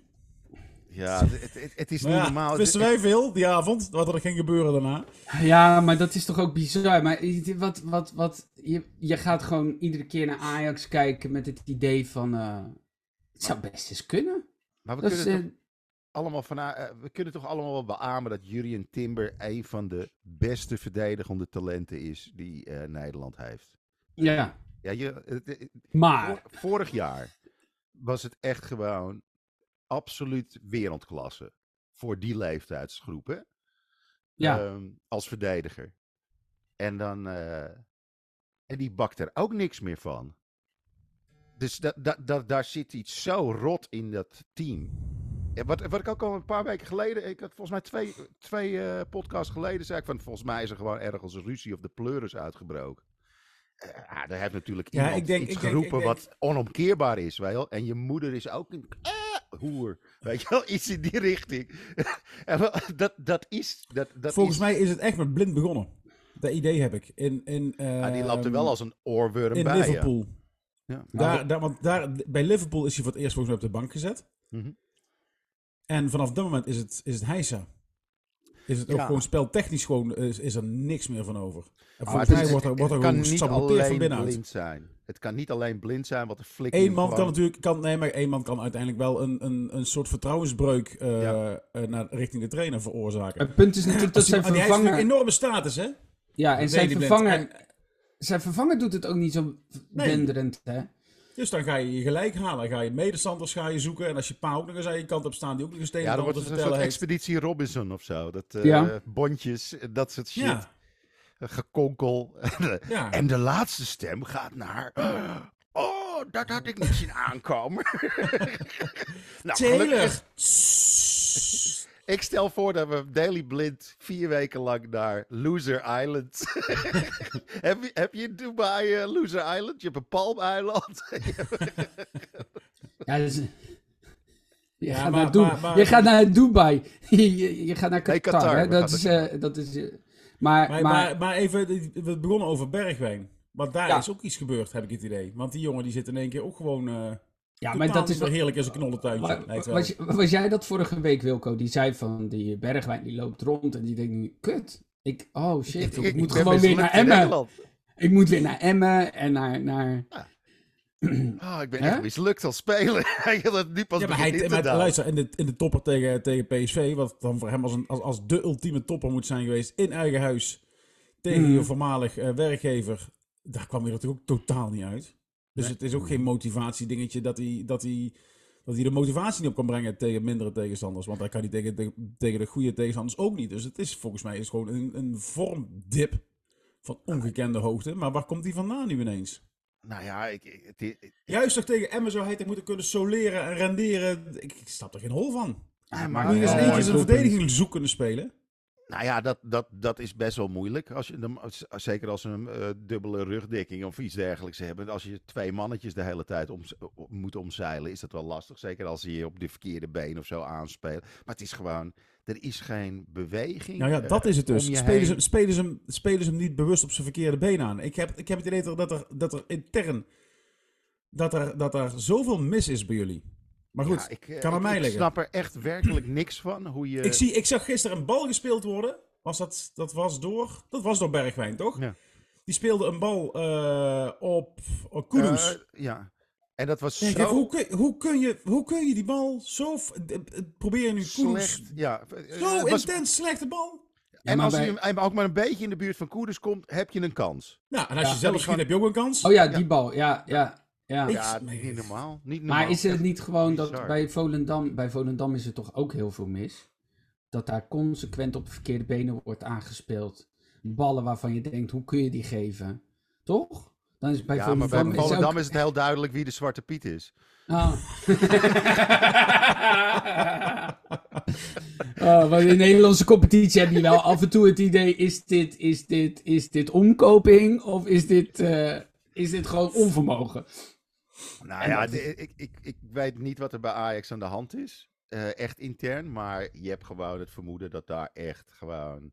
ja, het, het, het is Maar niet ja, normaal. wisten wij veel die avond, wat er ging gebeuren daarna. Ja, maar dat is toch ook bizar. Maar wat, wat, wat, je, je gaat gewoon iedere keer naar Ajax kijken met het idee van... eh, het zou best eens kunnen. Maar we kunnen, toch allemaal van, eh, we kunnen toch allemaal wel beamen dat Jurien Timber een van de beste verdedigende talenten is die eh, Nederland heeft. ja, Ja, je, maar... vor- vorig jaar was het echt gewoon absoluut wereldklasse voor die leeftijdsgroep, hè? Ja, Ehm, als verdediger. En dan. eh, en die bakt er ook niks meer van. Dus da, da, da- daar zit iets zo rot in dat team. Wat, wat ik ook al een paar weken geleden. Ik had volgens mij twee, twee eh, podcasts geleden. zei ik van. Volgens mij is er gewoon ergens een ruzie of de pleuris uitgebroken. Ja, er heeft natuurlijk Ja, iemand ik denk- iets ik denk- geroepen denk- wat onomkeerbaar is, weet je wel. En je moeder is ook een eh, hoer, weet je wel. Iets in die richting. en dat, dat is... Dat, dat Volgens is, mij is het echt met blind begonnen. Dat idee heb ik. In, in, ja, die loopt er ehm, wel als een oorworm in bij, ja. Liverpool. Ja. Daar, daar, want daar, bij Liverpool is hij voor het eerst volgens mij op de bank gezet. Mhm. En vanaf dat moment is het, is het heisa. Is het ook Ja. gewoon speltechnisch gewoon, is, is er niks meer van over. En Maar volgens het mij wordt er, wordt er het kan gewoon niet gesaboteerd van alleen binnenuit. blind zijn. Het kan niet alleen blind zijn, wat de flik Eén man kan natuurlijk, kan, nee, maar één man kan uiteindelijk wel een, een, een soort vertrouwensbreuk eh, Ja. eh, naar, richting de trainer veroorzaken. Het punt is natuurlijk dat zijn en hij heeft vervanger... natuurlijk enorme status, hè? Ja, en zijn Blind. Zijn vervanger doet het ook niet zo denderend, hè? Dus dan ga je je gelijk halen. Dan ga je medestanders ga je zoeken. En als je pa ook nog eens aan je kant op staan, die ook nog eens tegen Ja, dan wordt te het een soort heeft. expeditie Robinson of zo. Dat, eh, Ja. Bondjes, dat soort shit. Ja. Gekonkel. Ja. En de laatste stem gaat naar... Oh, dat had ik niet zien aankomen. nou, Taylor! gelukkig- Ik stel voor dat we Daily Blind vier weken lang naar Loser Island. heb, je, heb je in Dubai eh, Loser Island? Je hebt een palmeiland. Ja, dus... Je, Ja, gaat maar- naar Dubai. maar- maar- je gaat naar Dubai. je, gaat naar Nee, Qatar. Qatar. hè? We Dat, is, naar eh, dat is... eh, maar, Maar, maar, maar, maar even, we begonnen over Bergwijn. Want daar Ja. is ook iets gebeurd, heb ik het idee. Want die jongen die zit in één keer ook gewoon... ja, maar dat is wel... heerlijk als een knollentuintje. Was, was jij dat vorige week, Wilco? Die zei van, die Bergwijn die loopt rond en die denkt nu, kut. Ik, oh shit, ik, moet gewoon weer naar Emmen. Ik moet weer naar Emmen en naar... naar... Oh, ik ben echt mislukt als speler. Hij had het nu pas Ja, maar hij, in maar luister, in de, in de topper tegen, tegen PSV, wat dan voor hem als, een, als, als de ultieme topper moet zijn geweest, in eigen huis, tegen Mm. je voormalig eh, werkgever, daar kwam hij natuurlijk ook totaal niet uit. Dus Nee. het is ook geen motivatiedingetje dat hij, dat, hij, dat hij de motivatie niet op kan brengen tegen mindere tegenstanders. Want hij kan hij tegen, de- tegen de goede tegenstanders ook niet. Dus het is volgens mij is gewoon een, een vormdip van ongekende hoogte. Maar waar komt die vandaan nu ineens? Nou ja, ik, Juist toch tegen Emmen zou hij moeten kunnen soleren en renderen. Ik, ik snap er geen hol van. Ja, maar- Moet je eens één keer ik zijn verdediging zoek kunnen spelen? Nou ja, dat, dat, dat is best wel moeilijk. Als je, zeker als ze een eh, dubbele rugdekking of iets dergelijks hebben. Als je twee mannetjes de hele tijd om, moet omzeilen, is dat wel lastig. Zeker als ze je op de verkeerde been of zo aanspelen. Maar het is gewoon, er is geen beweging. Nou ja, eh, dat is het dus. Spelen heen. ze, spelen, ze hem, spelen ze hem niet bewust op zijn verkeerde been aan? Ik heb, ik heb het idee dat er, dat er, dat er intern... Dat er, dat er zoveel mis is bij jullie. Maar goed, Ja, ik, eh, kan aan ik- mij ik liggen. snap er echt werkelijk niks van. Hoe je... Ik, zie, ik zag gisteren een bal gespeeld worden. Was dat, dat was door... Dat was door Bergwijn, toch? Ja. Die speelde een bal eh, op, op Kudus. Eh, ja. En dat was Ja, zo kijk, hoe, kun, hoe, kun je, hoe kun je die bal zo... Probeer je nu Kudus... Ja. Zo was- intens slechte bal. En maar als bij- hij hem ook maar een beetje in de buurt van Koerders komt, heb je een kans. Nou, en als Ja, je zelf schiet, gewoon- heb je ook een kans. Oh ja, die bal. Ja, ja, ja. Niet normaal. Niet normaal. Maar is het niet gewoon dat bij Volendam, bij Volendam is er toch ook heel veel mis? Dat daar consequent op de verkeerde benen wordt aangespeeld. Ballen waarvan je denkt, hoe kun je die geven? Toch? Dan is bij Ja, maar bij Volendam is Volendam ook... is het heel duidelijk wie de Zwarte Piet is. Ah. oh, want in de Nederlandse competitie heb je wel af en toe het idee, is dit, is dit, is dit omkoping of is dit, eh, is dit gewoon onvermogen? Nou ja, ik, ik, ik weet niet wat er bij Ajax aan de hand is. Eh, echt intern. Maar je hebt gewoon het vermoeden dat daar echt gewoon...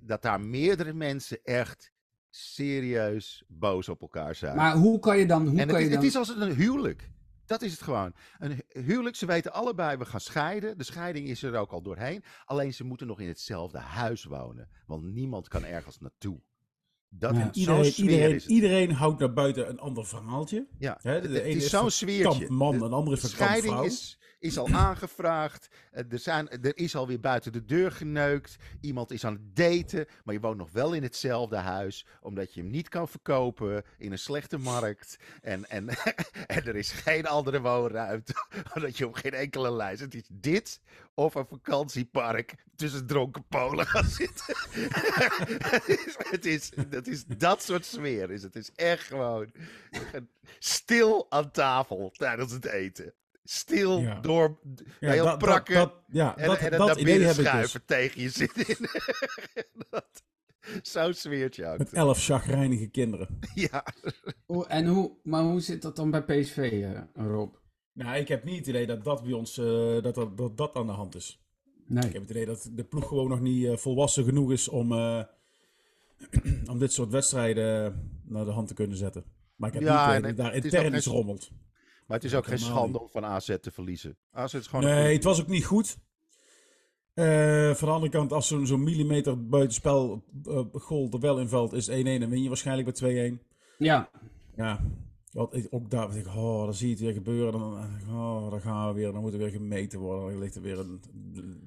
Dat daar meerdere mensen echt serieus boos op elkaar zijn. Maar hoe kan je dan, hoe en het kan is, je dan... het is als een huwelijk. Dat is het gewoon. Een hu- huwelijk, ze weten allebei, we gaan scheiden. De scheiding is er ook al doorheen. Alleen ze moeten nog in hetzelfde huis wonen. Want niemand kan ergens naartoe. Dat Ja. Iedereen, iedereen, iedereen houdt naar buiten een ander verhaaltje. Ja, Hè, de het, het ene is is zo'n sfeertje. Kamp man, De- een andere is van scheiding vrouw. is, is al aangevraagd. Eh, Er, zijn, er is alweer buiten de deur geneukt. Iemand is aan het daten. Maar je woont nog wel in hetzelfde huis. Omdat je hem niet kan verkopen in een slechte markt. En, en, en er is geen andere woonruimte. Omdat je op geen enkele lijst. Het is dit of een vakantiepark tussen dronken Polen gaan zitten. het, is, het, is, is dat soort sfeer. Het is echt gewoon stil aan tafel tijdens het eten. Stil Ja. door Ja, heel dat, prakken dat, dat, ja, en, dat, en dat naar idee binnen heb ik dus. schuiven tegen je zin in. dat, Zo sfeert je ook. Met elf chagrijnige kinderen. Ja, Hoe- En hoe, maar hoe zit dat dan bij PSV, eh, Rob? Nou, ik heb niet het idee dat dat bij ons eh, dat, dat, dat, dat aan de hand is. Ik Nee. heb het idee dat de ploeg gewoon nog niet eh, volwassen genoeg is om, eh, om dit soort wedstrijden naar de hand te kunnen zetten. Maar ik heb Ja, niet het idee dat daar het is intern iets geen- rommelt. Maar het is ook geen schande om van AZ te verliezen. AZ is gewoon een Nee, het was ook niet goed. Eh, van de andere kant, als zo'n zo'n millimeter buitenspel eh goal er wel invalt, is 1-1 en win je waarschijnlijk bij 2-1. Ja, Ja, want ik- ook daar denk ik, oh, dan zie je het weer gebeuren. Dan, oh, dan gaan we weer, dan moet er weer gemeten worden. Dan ligt er weer een,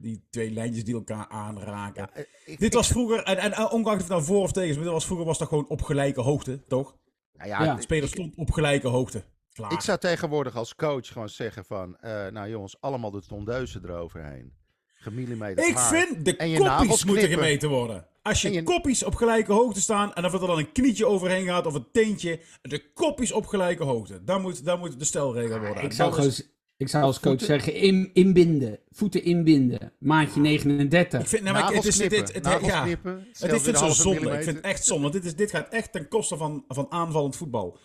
die twee lijntjes die elkaar aanraken. Ja, eh, ik- Dit was vroeger, en, en ongeacht of het nou voor of tegen is, maar dit was, vroeger was dat gewoon op gelijke hoogte, toch? Nou ja, Ja. De speler stond op gelijke hoogte. Klaar. Ik zou tegenwoordig als coach gewoon zeggen van... eh, nou jongens, allemaal de tondeuzen eroverheen. Gemillimeterd Ik haar. vind de En je koppies moeten gemeten worden. Als je, je- koppies op gelijke hoogte staan en of er dan een knietje overheen gaat of een teentje, de koppies op gelijke hoogte. Dan moet, dan moet de stelregel worden. ik zou, gewoon, is- ik zou als coach Voeten- zeggen, in, inbinden. Voeten inbinden. Maatje 39. ik vind, nou, maar ik- Nagels het is, dit, het, Nagels ja, knippen. Het scheelt is zo zonde. Ik vind het echt zonde. Want dit, is, dit gaat echt ten koste van, van aanvallend voetbal.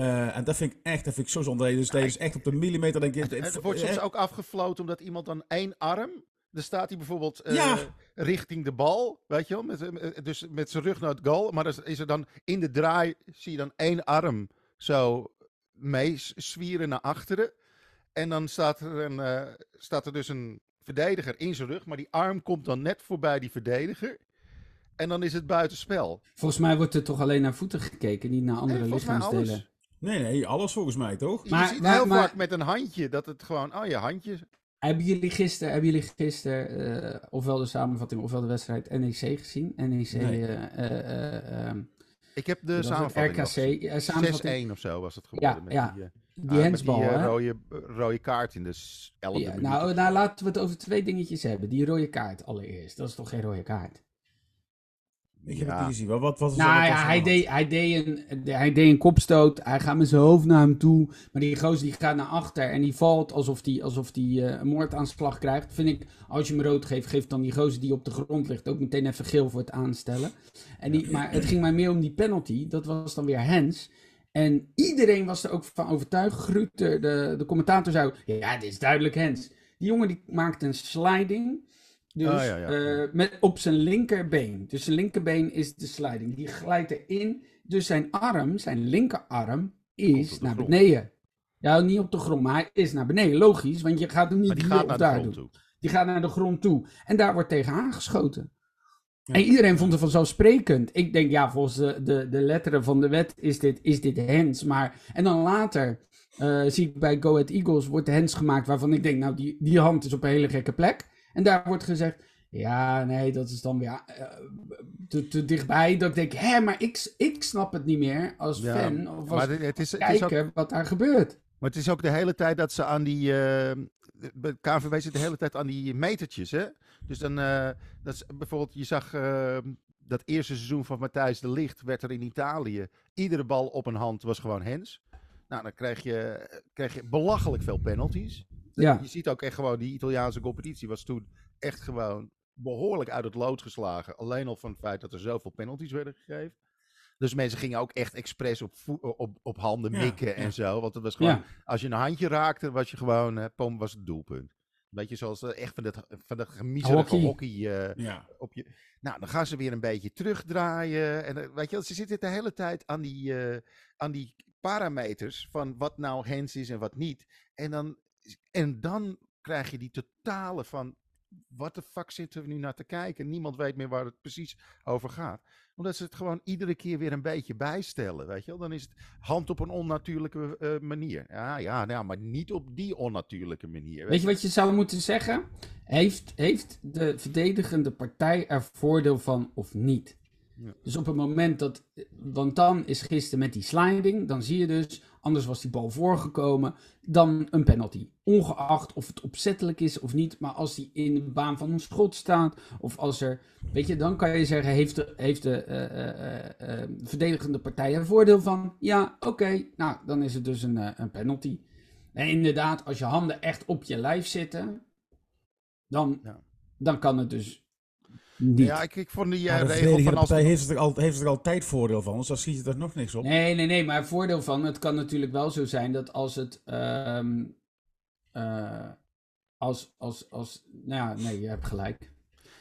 Eh, en dat vind ik echt dat vind ik zo zonde. Dus dat is echt op de millimeter. Denk ik, En er wordt soms ook afgefloten omdat iemand dan één arm. Dan staat hij bijvoorbeeld eh, Ja. richting de bal, weet je wel, met, eh, dus met zijn rug naar het goal. Maar dan is er dan in de draai, zie je dan één arm zo meezwieren naar achteren. En dan staat er, een, eh, staat er dus een verdediger in zijn rug, maar die arm komt dan net voorbij die verdediger. En dan is het buitenspel. Volgens mij wordt er toch alleen naar voeten gekeken, niet naar andere Nee, lichaamsdelen. Nee, nee, alles volgens mij toch? Je Maar- ziet maar- heel maar- vaak met een handje dat het gewoon, oh je handje. Hebben jullie gisteren, hebben jullie gisteren eh, ofwel de samenvatting ofwel de wedstrijd NEC gezien? NEC, Nee. eh, eh, eh, ehm, Ik heb de samenvatting RKC, gezien. eh, samenvatting, 6-1 of zo was het geworden. Ja, met ja. Die, die ah, hensbal, met die rode, rode kaart in de s- 11e Ja, minuut. nou, nou, laten we het over twee dingetjes hebben. Die rode kaart allereerst. Dat is toch geen rode kaart? Ik heb Ja. het niet gezien. Wat, wat, is Nou er- ja, was hij deed, hij, deed een, hij deed een kopstoot. Hij gaat met zijn hoofd naar hem toe. Maar die gozer die gaat naar achter en die valt alsof hij alsof die, eh, een moordaanslag krijgt. Vind ik, als je hem rood geeft, geef dan die gozer die op de grond ligt ook meteen even geel voor het aanstellen. En die, maar het ging mij meer om die penalty. Dat was dan weer Hens. En iedereen was er ook van overtuigd. Gruut, de, de, commentator zei, ja, dit is duidelijk Hens. Die jongen die maakt een sliding. Dus Ah, ja, ja. eh, met, op zijn linkerbeen. Dus zijn linkerbeen is de sliding. Die glijdt erin. Dus zijn arm, zijn linkerarm, is naar grond. beneden. Ja, niet op de grond, maar hij is naar beneden. Logisch, want je gaat hem niet die hier gaat of daar grond doen. toe. Die gaat naar de grond toe. En daar wordt tegen aangeschoten. Ja. En iedereen vond het vanzelfsprekend. Ik denk, ja, volgens de, de, de letteren van de wet is dit, is dit hens. Maar, en dan later eh, zie ik bij Go Ahead Eagles wordt de hens gemaakt waarvan ik denk, nou, die, die hand is op een hele gekke plek. En daar wordt gezegd, ja, nee, dat is dan weer eh, te, te dichtbij. Dat ik denk, hè, maar ik, ik snap het niet meer als Ja, fan of als Maar het, is, het, is ook, kijker wat daar gebeurt. maar het is ook de hele tijd dat ze aan die... de KNVB zit de hele tijd aan die metertjes, hè? Dus dan... eh, dat is, bijvoorbeeld, je zag... eh, dat eerste seizoen van Matthijs de Licht werd er in Italië. Iedere bal op een hand was gewoon hens. Nou, dan krijg je, krijg je belachelijk veel penalties. Ja, Je ziet ook echt gewoon, die Italiaanse competitie was toen echt gewoon behoorlijk uit het lood geslagen. Alleen al van het feit dat er zoveel penalties werden gegeven. Dus mensen gingen ook echt expres op, voe- op, op handen mikken ja. en zo. Want het was gewoon, ja. als je een handje raakte, was je gewoon, eh pom, was het doelpunt. Beetje zoals eh, echt van dat, van dat Hockey. hockey, eh, op je. Nou, dan gaan ze weer een beetje terugdraaien. En eh, weet je, ze zitten de hele tijd aan die, eh, aan die parameters van wat nou hens is en wat niet. En dan, en dan krijg je die totale van. Wat de fuck zitten we nu naar te kijken? Niemand weet meer waar het precies over gaat. Omdat ze het gewoon iedere keer weer een beetje bijstellen. Weet je wel? Dan is het hand op een onnatuurlijke eh, manier. Ja, ja, nou, maar niet op die onnatuurlijke manier. Weet je wat je zou moeten zeggen? Heeft, heeft de verdedigende partij er voordeel van of niet? Ja. Dus op het moment dat. Want dan is gisteren met die sliding. Dan zie je dus. Anders was die bal voorgekomen. Dan een penalty. Ongeacht of het opzettelijk is of niet. Maar als die in de baan van een schot staat. Of als er. Weet je, dan kan je zeggen. Heeft de, heeft de eh, eh, eh, verdedigende partij er voordeel van? Ja, oké. Nou, dan is het dus een, een penalty. En inderdaad, als je handen echt op je lijf zitten, dan, Ja. dan kan het dus niet. Ja, ik, ik vond die de regel van als... partij heeft er, al, heeft er altijd voordeel van, dus daar schiet je er nog niks op. Nee, nee, nee, maar het voordeel van, het kan natuurlijk wel zo zijn dat als het, ehm, eh, als, als, als, nou ja, nee, je hebt gelijk.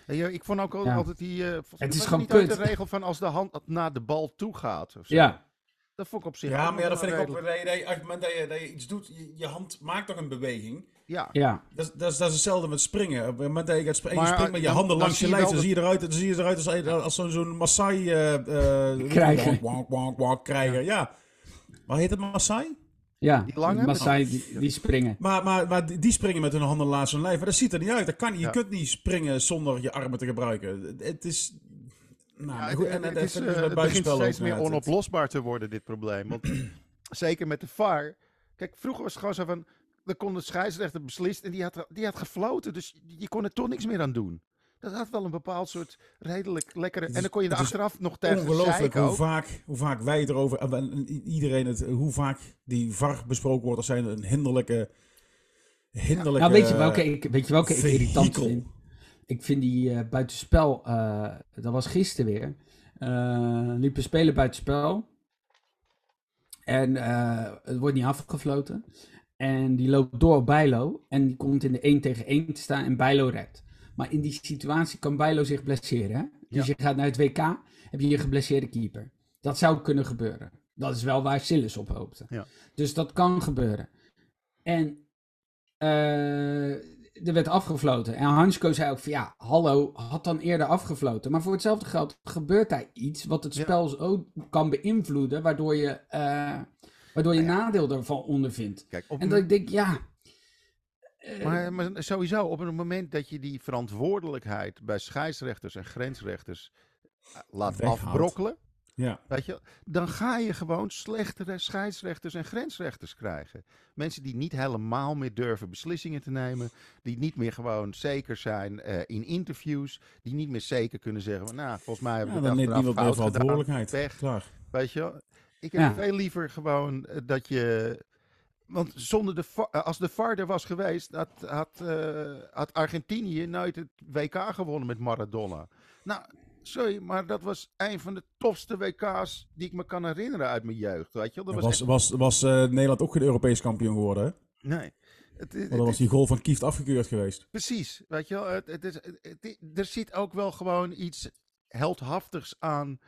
Ja, ik vond ook Ja. altijd die... eh, mij Het is gewoon niet kut. de regel van als de hand naar de bal toe gaat. Of zo. Ja, Dat vond ik op zich Ja, maar ja, dat vind ik ook. Dat je, dat je- op het moment dat je, dat je iets doet, je, je hand maakt toch een beweging. Ja. ja. Dat, is- dat, is, dat is hetzelfde met springen. Op het moment dat je gaat springen, Maar, je springt met je dan- handen dan langs je lijf, dan zie je eruit, dan zie je eruit als, als zo'n zo'n Maasai eh eh, Krijger. wank, wank, wank, wank, krijger. Ja. Maar heet het Maasai? Ja, Die lange? Maasai, die, die springen. Maar, maar, maar die die springen met hun handen langs hun lijf. Maar dat ziet er niet uit. Dat kan. Je Ja. kunt niet springen zonder je armen te gebruiken. Het- is... Nou, Ja, goed, het- en, en, het, is, eh, het begint steeds meer onoplosbaar te worden, dit probleem. Want zeker met de VAR. Kijk, vroeger was het gewoon zo van... Dan kon de scheidsrechter beslist en die had, die had gefloten. Dus je kon er toch niks meer aan doen. Dat had wel een bepaald soort redelijk lekkere... En dan kon je er achteraf nog tegen Ongelooflijk hoe vaak, hoe vaak wij het erover... en- en iedereen het... Hoe vaak die VAR besproken wordt als zijn een hinderlijke... Hinderlijke... Nou, weet je welke ik, weet je welke ik irritant vind? Ik vind die eh, buitenspel, eh, dat was gisteren weer, eh liepen spelen buitenspel. En eh, het wordt niet afgefloten. En die loopt door op Bijlo. En die komt in de 1 tegen 1 te staan en Bijlo redt. Maar in die situatie kan Bijlo zich blesseren. Hè? Dus je gaat naar het WK, heb je een geblesseerde keeper. Dat zou kunnen gebeuren. Dat is wel waar Sillis op hoopte. Ja. Dus dat kan gebeuren. En eh, er werd afgefloten. En Hansko zei ook van ja, hallo, had dan eerder afgefloten. Maar voor hetzelfde geld gebeurt daar iets wat het Ja. spel zo kan beïnvloeden, waardoor je, eh, waardoor je nadeel ervan ondervindt. Kijk, op En dat ik denk, ja. eh, Maar, maar sowieso, op het moment dat je die verantwoordelijkheid bij scheidsrechters en grensrechters eh, laat afbrokkelen, Ja. weet je, dan ga je gewoon slechtere scheidsrechters en grensrechters krijgen. Mensen die niet helemaal meer durven beslissingen te nemen, die niet meer gewoon zeker zijn eh, in interviews, die niet meer zeker kunnen zeggen, van, nou, volgens mij hebben Ja, we neemt achteraf niemand meer verantwoordelijkheid. Pech. Klaar. Weet je? Ik heb Ja. veel liever gewoon eh, dat je. Want zonder de eh, als de VAR er was geweest, had, had, eh, had Argentinië nooit het WK gewonnen met Maradona. Nou, sorry, maar dat was een van de tofste WK's die ik me kan herinneren uit mijn jeugd. Weet je? wel. Dat Was, was, was, was, eh, Nederland ook geen Europees kampioen geworden? Hè? Nee. Het, het- dan was die goal van Kieft afgekeurd geweest. Precies, weet je wel. Het, het is, het- het- er zit ook wel gewoon iets heldhaftigs aan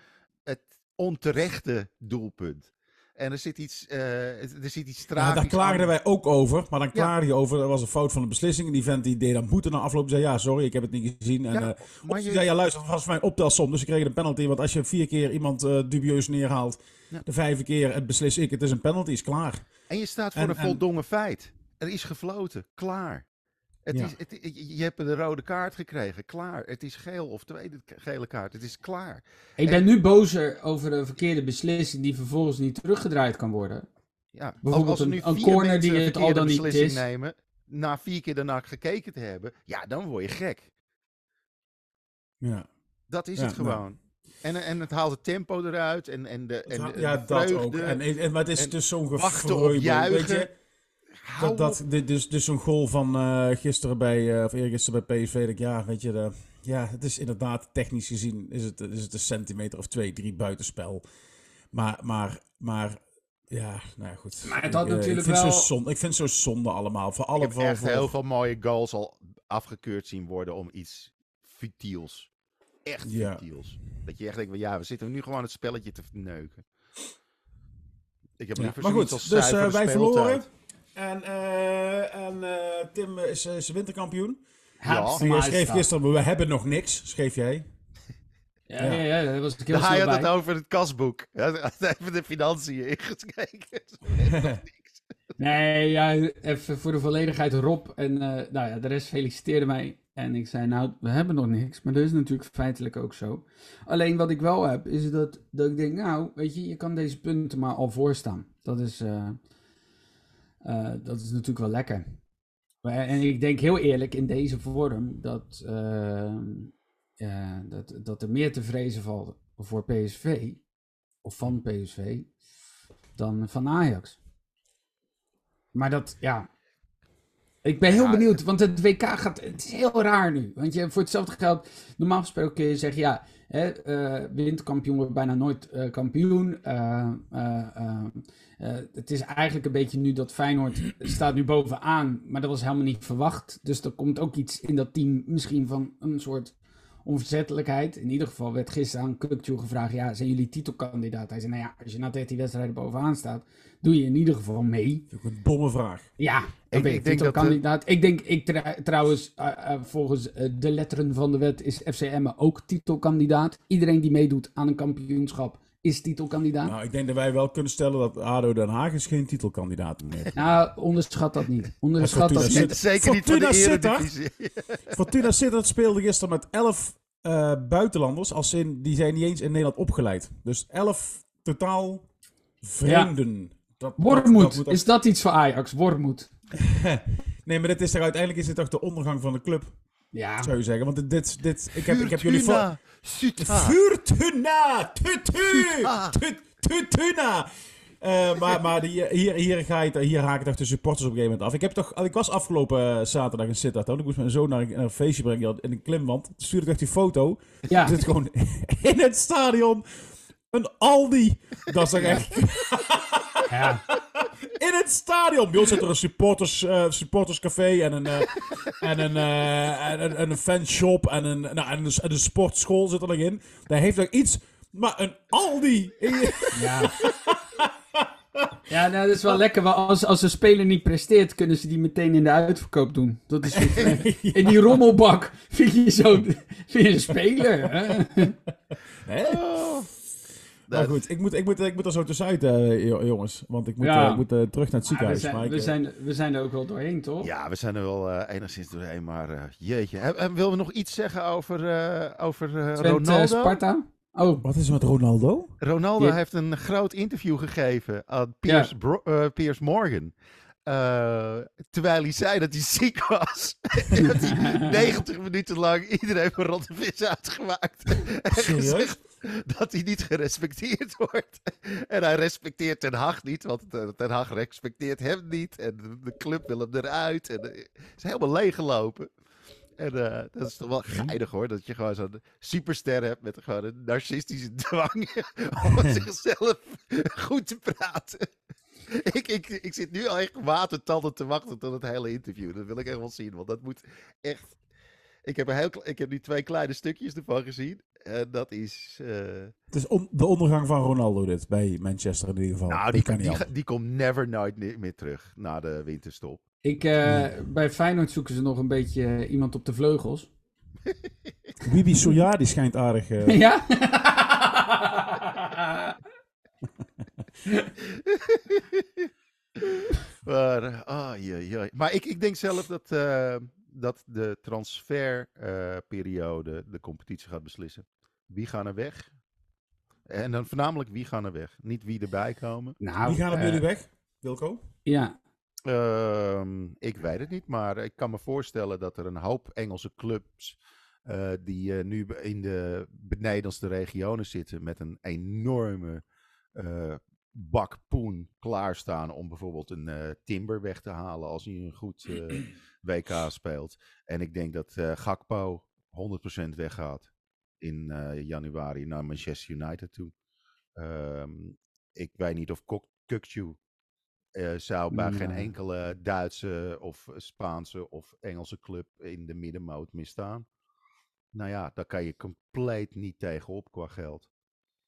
het onterechte doelpunt. En er zit iets, eh, er zit iets Ja, tragisch daar klaagden aan. wij ook over. Maar dan klaagde je over, dat was een fout van de beslissing. En die vent die deed dan moeten na afloop. zei ja, sorry, ik heb het niet gezien. En, Ja, eh, maar je- zei, ja, luister, dat was mijn optelsom. Dus ik kreeg een penalty. Want als je vier keer iemand eh, dubieus neerhaalt, Ja. de vijfde keer het beslis ik, het is een penalty, is klaar. En je staat voor En- een en- voldongen feit. Er is gefloten, klaar. Het Ja. is, het, je hebt een rode kaart gekregen, klaar. Het is geel of tweede gele kaart, het is klaar. ik ben nu bozer over een verkeerde beslissing die vervolgens niet teruggedraaid kan worden. Ja, Bijvoorbeeld als een- nu een vier corner die een het al dan niet is. nemen, na vier keer daarna gekeken te hebben, ja, dan word je gek. Ja, Dat is Ja, het nou. gewoon. En, en het haalt het tempo eruit en, en de, en de, ja de dat ook. En, en, maar het is en dus zo'n wachten op gefreubel, weet juichen. je. Dat, dat, dit, dus, dus zo'n goal van eh, gisteren bij, eh, of eergisteren bij PSV, dat ik, ja, weet je, de, ja, het is inderdaad technisch gezien, is het, is het een centimeter of twee, drie buitenspel. Maar, maar, maar, ja, nou ja, goed. Maar het had Ik, natuurlijk ik vind wel- Zo zonde, ik vind het zo zonde allemaal, voor Ik alle heb voor, echt voor- heel veel mooie goals al afgekeurd zien worden om iets futiels. Echt Ja. futiels. Dat je echt denkt, ja, we zitten nu gewoon het spelletje te verneuken. Ik heb Ja, liever maar zoiets goed, als dus eh, wij verloren. En, eh, en eh, Tim is, is winterkampioen. Haps, En jij schreef gisteren, we hebben nog niks, schreef jij. Ja, ja, ja, was ik heel Dan ga je snel het over het kasboek. Hij had Even de financiën ingekeken. Nee, ja, even voor de volledigheid Rob en eh, nou ja, de rest feliciteerde mij. En ik zei, nou, we hebben nog niks. Maar dat is natuurlijk feitelijk ook zo. Alleen wat ik wel heb, is dat, dat ik denk, nou, weet je, je kan deze punten maar al voorstaan. Dat is, eh, eh, dat is natuurlijk wel lekker. Maar, en ik denk heel eerlijk in deze vorm dat, eh, ja, dat, dat er meer te vrezen valt voor PSV, of van PSV, dan van Ajax. Maar dat, ja. Ik ben heel Ja, benieuwd, want het WK gaat. Het is heel raar nu. Want je, voor hetzelfde geld, normaal gesproken kun je zeggen: ja, hè, eh, winterkampioen wordt bijna nooit eh, kampioen. Eh, het is eigenlijk een beetje nu dat Feyenoord staat nu bovenaan, maar dat was helemaal niet verwacht. Dus er komt ook iets in dat team, misschien van een soort onverzettelijkheid. In ieder geval werd gisteren aan Kukcu gevraagd: ja, zijn jullie titelkandidaat? Hij zei: nou ja, als je na 13 wedstrijden bovenaan staat, doe je in ieder geval mee. Dat is ook een domme vraag. Ja, Ik- ik, ben ik ik denk dat, eh, titelkandidaat. Ik denk, ik tra- trouwens, eh, eh, volgens de letteren van de wet is FCM ook titelkandidaat. Iedereen die meedoet aan een kampioenschap is titelkandidaat. Nou, ik denk dat wij wel kunnen stellen dat ADO Den Haag is geen titelkandidaat meer. Nou, onderschat dat niet. Onderschat Fortuna dat zit- niet. Zeker niet voor de Fortuna Sittard? eredivisie. Fortuna Sittard speelde gisteren met 11 eh, buitenlanders. Als in, die zijn niet eens in Nederland opgeleid. Dus 11 totaal vreemden. Dat- Wormoed, dat moet ook- is dat iets voor Ajax? Wormoed. Nee, maar dit is toch, uiteindelijk is dit toch de ondergang van de club, Ja, zou je zeggen. Want dit, dit, ik, heb, ik heb jullie... voor-. Fortuna! Tutu! Tutuna! Eh, maar maar die, hier, hier, ga je, hier haken toch de supporters op een gegeven moment af. Ik, heb toch, ik was afgelopen eh, zaterdag in Sittard. Ik moest mijn zoon naar een, naar een feestje brengen had in een klimwand. Toen stuurde ik toch die foto. ja. Er zit gewoon in het stadion een Aldi. Dat is toch echt... ja. In het stadion! Bij ons zit er een supporters, eh, supporterscafé en een, eh, en, een, en, een, en een fanshop en een, nou, en, een, en een sportschool zit er nog in. Daar heeft nog iets... Maar een Aldi! Ja. Ja, nou, dat is wel lekker. Want als, als een speler niet presteert, kunnen ze die meteen in de uitverkoop doen. Dat is goed. In die rommelbak vind je zo vind je een speler. Hè? Hè? Goed, ik moet, ik, moet, ik moet er zo tussenuit, eh, jo- jongens. Want ik moet, Ja. eh, ik moet eh, terug naar het we, ziekenhuis. zijn, maar ik, we, zijn, we zijn er ook wel doorheen, toch? Ja, we zijn er wel eh, enigszins doorheen, maar eh, jeetje. En, en willen we nog iets zeggen over, eh, over eh, Twente, Ronaldo? Sparta. Oh, Wat is er met Ronaldo? Ronaldo Ja. heeft een groot interview gegeven aan Piers, Bro- eh, Piers Morgan. Eh, terwijl hij zei dat hij ziek was. en dat hij 90 minuten lang iedereen voor rotte vis uitgemaakt. en Serieus? gezegd dat hij niet gerespecteerd wordt. en hij respecteert Ten Hag niet, want eh, Ten Hag respecteert hem niet. En de, club wil hem eruit. En eh, is helemaal leeggelopen. En eh, dat is toch wel geinig hoor, dat je gewoon zo'n superster hebt met gewoon een narcistische dwang om zichzelf goed te praten. Ik, ik, ik zit nu al echt watertanden te wachten tot het hele interview. Dat wil ik echt wel zien, want dat moet echt... Ik heb, een heel, ik heb nu twee kleine stukjes ervan gezien. En dat is... eh, Het is on- de ondergang van Ronaldo dit, bij Manchester in ieder geval. nou, die, kan die, anders. die komt never nooit meer terug na de winterstop. ik, eh, bij Feyenoord zoeken ze nog een beetje eh, iemand op de vleugels. Bibi Soja, die schijnt aardig... eh, ja? Maar, jee, jee. maar ik, ik denk zelf dat, eh, dat de transferperiode de competitie gaat beslissen. Wie gaan er weg? En dan voornamelijk wie gaan er weg. Niet wie erbij komen. nou, Wie gaan er bij eh, jullie weg? Wilco? Ja, Ehm, ik weet het niet, maar ik kan me voorstellen dat er een hoop Engelse clubs eh, die eh, nu in de benedenste regionen zitten met een enorme eh, bak poen klaarstaan om bijvoorbeeld een eh, Timber weg te halen als hij een goed eh, WK speelt. En ik denk dat eh, Gakpo 100% weggaat in januari naar Manchester United toe. Ehm, ik weet niet of eh, zou bij geen Nee. enkele Duitse of Spaanse of Engelse club in de middenmoot misstaan. Nou ja, daar kan je compleet niet tegenop qua geld.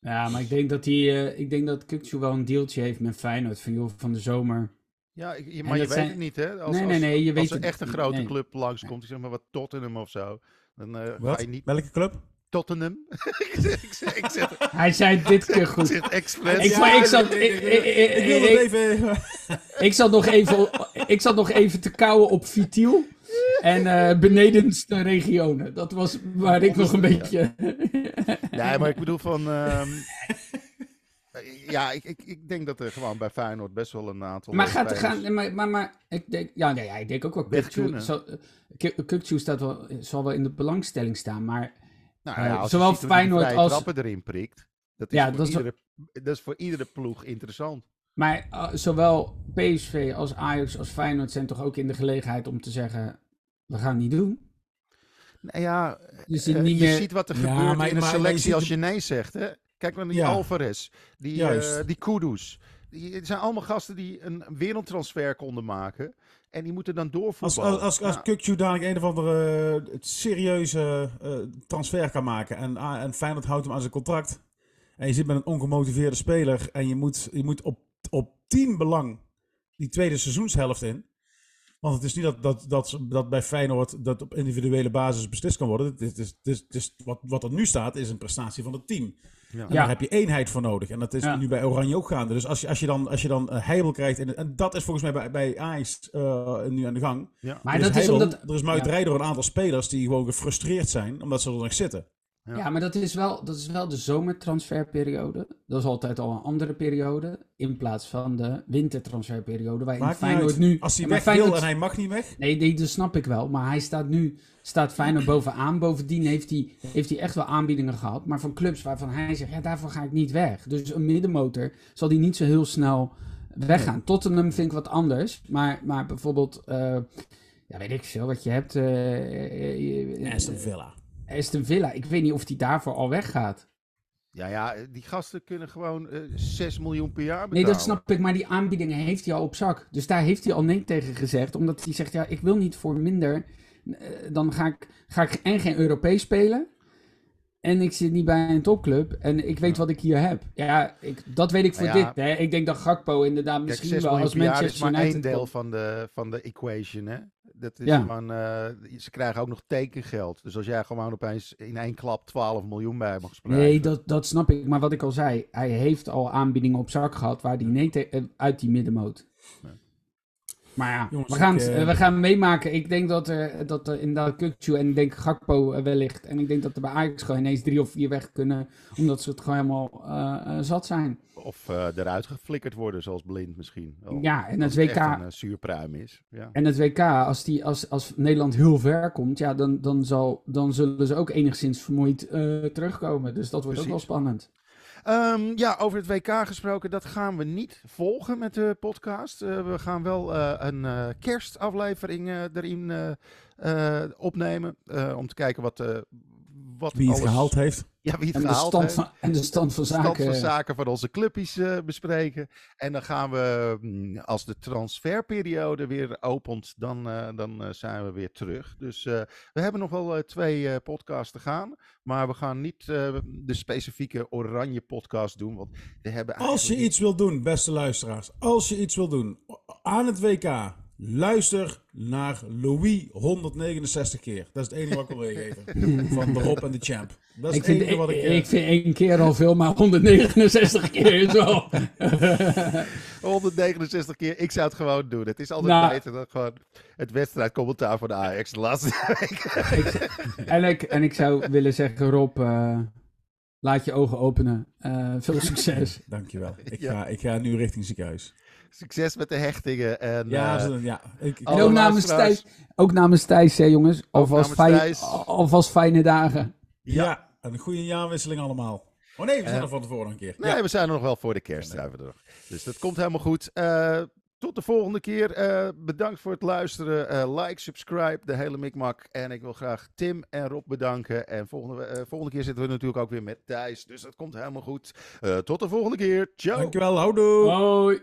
Ja, maar ik denk dat hij, eh, ik denk dat Kukçu wel een deeltje heeft met Feyenoord van joh, van de zomer. Ja, ik- je- maar je weet zijn- het niet, hè? Als, Nee, nee, als- nee, je als weet er het echt een grote Nee. club langskomt, ik zeg maar wat Tottenham of zo, dan eh, Wat? ga je niet... Welke club? Tottenham? ik zeg, ik zeg, ik zeg, Hij zei dit keer ik goed. zeg expres. Ik- maar ik zat- ik, ik- ik- ik- ik wilde ik- het even... Ik zat nog even, ik zat nog even te kauwen op Vitiel en eh benedenste regionen. Dat was waar ik nog een beetje... Nee, maar ik bedoel van... ehm, ja, ik, ik, ik denk dat er gewoon bij Feyenoord best wel een aantal... Maar eh, gaat er gaan, maar, maar, maar ik denk, ja, nee, ja, ik denk ook wel Weg Kukçu, kunnen. zal- Kuk- Kukçu staat wel, zal wel in de belangstelling staan, maar Nou, Eh, ja, als zowel Feyenoord als- trappen erin prikt, dat is, Ja, voor dat is wel- iedere, dat is voor iedere ploeg interessant. Maar uh, zowel PSV als Ajax als Feyenoord zijn toch ook in de gelegenheid om te zeggen, we gaan het niet doen. Nou ja, Dus uh, niet je meer... ziet wat er Ja, gebeurt maar- in een je selectie ziet als de- je nee zegt. Hè? Kijk naar die Ja. Alvarez, die, eh die Kudus. Die, het zijn allemaal gasten die een wereldtransfer konden maken. En die moeten dan Als, doorvoetballen. als, als, als Ja. Kukçu dadelijk een of andere eh, serieuze eh, transfer kan maken en, ah, en Feyenoord houdt hem aan zijn contract en je zit met een ongemotiveerde speler en je moet, je moet op, op team belang die tweede seizoenshelft in. Want het is niet dat, dat, dat, dat bij Feyenoord dat op individuele basis beslist kan worden. Het is, het is, het is, het is- wat, wat er nu staat is een prestatie van het team. Ja. En Ja. daar heb je eenheid voor nodig. En dat is Ja. nu bij Oranje ook gaande. Dus als je, als je dan, als je dan eh, heibel krijgt, in en dat is volgens mij bij, bij Ajax eh, nu aan de gang. Ja. Maar Er dat is omdat... Er is muiterij door een aantal spelers die gewoon gefrustreerd zijn, omdat ze er nog zitten. Ja. Ja, maar dat is, wel, dat is wel de zomertransferperiode. Dat is altijd al een andere periode. In plaats van de wintertransferperiode. Niet Feyenoord nu. Als hij Ja, weg wil Feyenoord- en hij mag niet weg. Nee, nee, dat snap ik wel. Maar hij staat nu. Staat Feyenoord bovenaan. Bovendien heeft hij, heeft hij echt wel aanbiedingen gehad. Maar van clubs waarvan hij zegt: ja, daarvoor ga ik niet weg. Dus een middenmotor zal die niet zo heel snel weggaan. Tottenham vind ik wat anders. Maar, maar bijvoorbeeld. eh, ja, weet ik veel wat je hebt. eh, Aston Villa. Aston Villa. Ik weet niet of die daarvoor al weggaat. Ja, ja, die gasten kunnen gewoon eh 6 miljoen per jaar betalen. Nee, dat snap ik, maar die aanbiedingen heeft hij al op zak. Dus daar heeft hij al nee tegen gezegd. Omdat hij zegt, ja, ik wil niet voor minder. Eh, dan ga ik, ga ik en geen Europees spelen. En ik zit niet bij een topclub. En ik weet wat ik hier heb. Ja, ik, dat weet ik voor ja. dit. Hè. Ik denk dat Gakpo inderdaad Kijk, misschien 6 wel als jaar is Manchester maar United één deel komt. van de, van de equation, hè. Dat is Ja. gewoon, eh, ze krijgen ook nog tekengeld. Dus als jij gewoon opeens in één klap 12 miljoen bij mag spelen. Nee, dat, dat snap ik. Maar wat ik al zei, hij heeft al aanbiedingen op zak gehad waar hij nee eh, uit die middenmoot. Maar ja, Jongens, we, gaan, ik, het- eh, we gaan meemaken. Ik denk dat er, dat er inderdaad Kukcu en ik denk Gakpo eh, wellicht. En ik denk dat er bij Ajax gewoon ineens drie of vier weg kunnen. Omdat ze het gewoon helemaal eh, eh, zat zijn. Of eh, eruit geflikkerd worden, zoals Blind misschien. Ja, en Als het WK, een uh, zuurpruim is. Ja. en het WK als, die, als, als Nederland heel ver komt, ja, dan, dan, zal, dan zullen ze ook enigszins vermoeid eh, terugkomen. Dus dat wordt ook wel spannend. Ehm, ja, over het WK gesproken, dat gaan we niet volgen met de podcast. Eh, we gaan wel eh, een eh, kerstaflevering erin opnemen. om te kijken wat, wat Wie het alles- gehaald heeft. Ja, wie het En de, gehaald stand heeft. van, en de stand van stand zaken. van zaken van onze clubjes eh, bespreken. En dan gaan we, mm, als de transferperiode weer opent, dan, eh, dan eh, zijn we weer terug. Dus eh, we hebben nog wel eh, twee eh, podcasts te gaan. Maar we gaan niet eh, de specifieke oranje podcast doen. Want we hebben Als je iets wil doen, beste luisteraars. Als je iets wil doen aan het WK. Luister naar Louis 169 keer. Dat is het enige wat ik wil meegeven. Van de Rob en de Champ. Dat is Ik het vind, wat ik... ik, eh, ik vind één keer al veel, maar 169 keer is wel. 169 keer. Ik zou het gewoon doen. Het is altijd Nou. beter dan gewoon het wedstrijdcommentaar van de Ajax de laatste week. en, ik, en ik zou willen zeggen, Rob, eh, laat je ogen openen. Eh, veel succes. Dankjewel. Ik, Ja. ga, ik ga nu richting ziekenhuis. Succes met de hechtingen. En, Ja, eh, zo- ja. Ik, En ook namens. Thijs, ook namens Thijs, hè, jongens. Alvast, namens fijn, Thijs. alvast fijne dagen. ja. een goede jaarwisseling allemaal. Oh nee, we zijn Eh, er van tevoren een keer. Nee, we zijn er nog wel voor de kerst. zijn we er nog. Dus dat komt helemaal goed. Eh, tot de volgende keer. Eh, bedankt voor het luisteren. Eh, like, subscribe, de hele mikmak. En ik wil graag Tim en Rob bedanken. En volgende, volgende keer zitten we natuurlijk ook weer met Thijs. Dus dat komt helemaal goed. Eh, tot de volgende keer. Ciao. Dankjewel, houdoe. Hoi.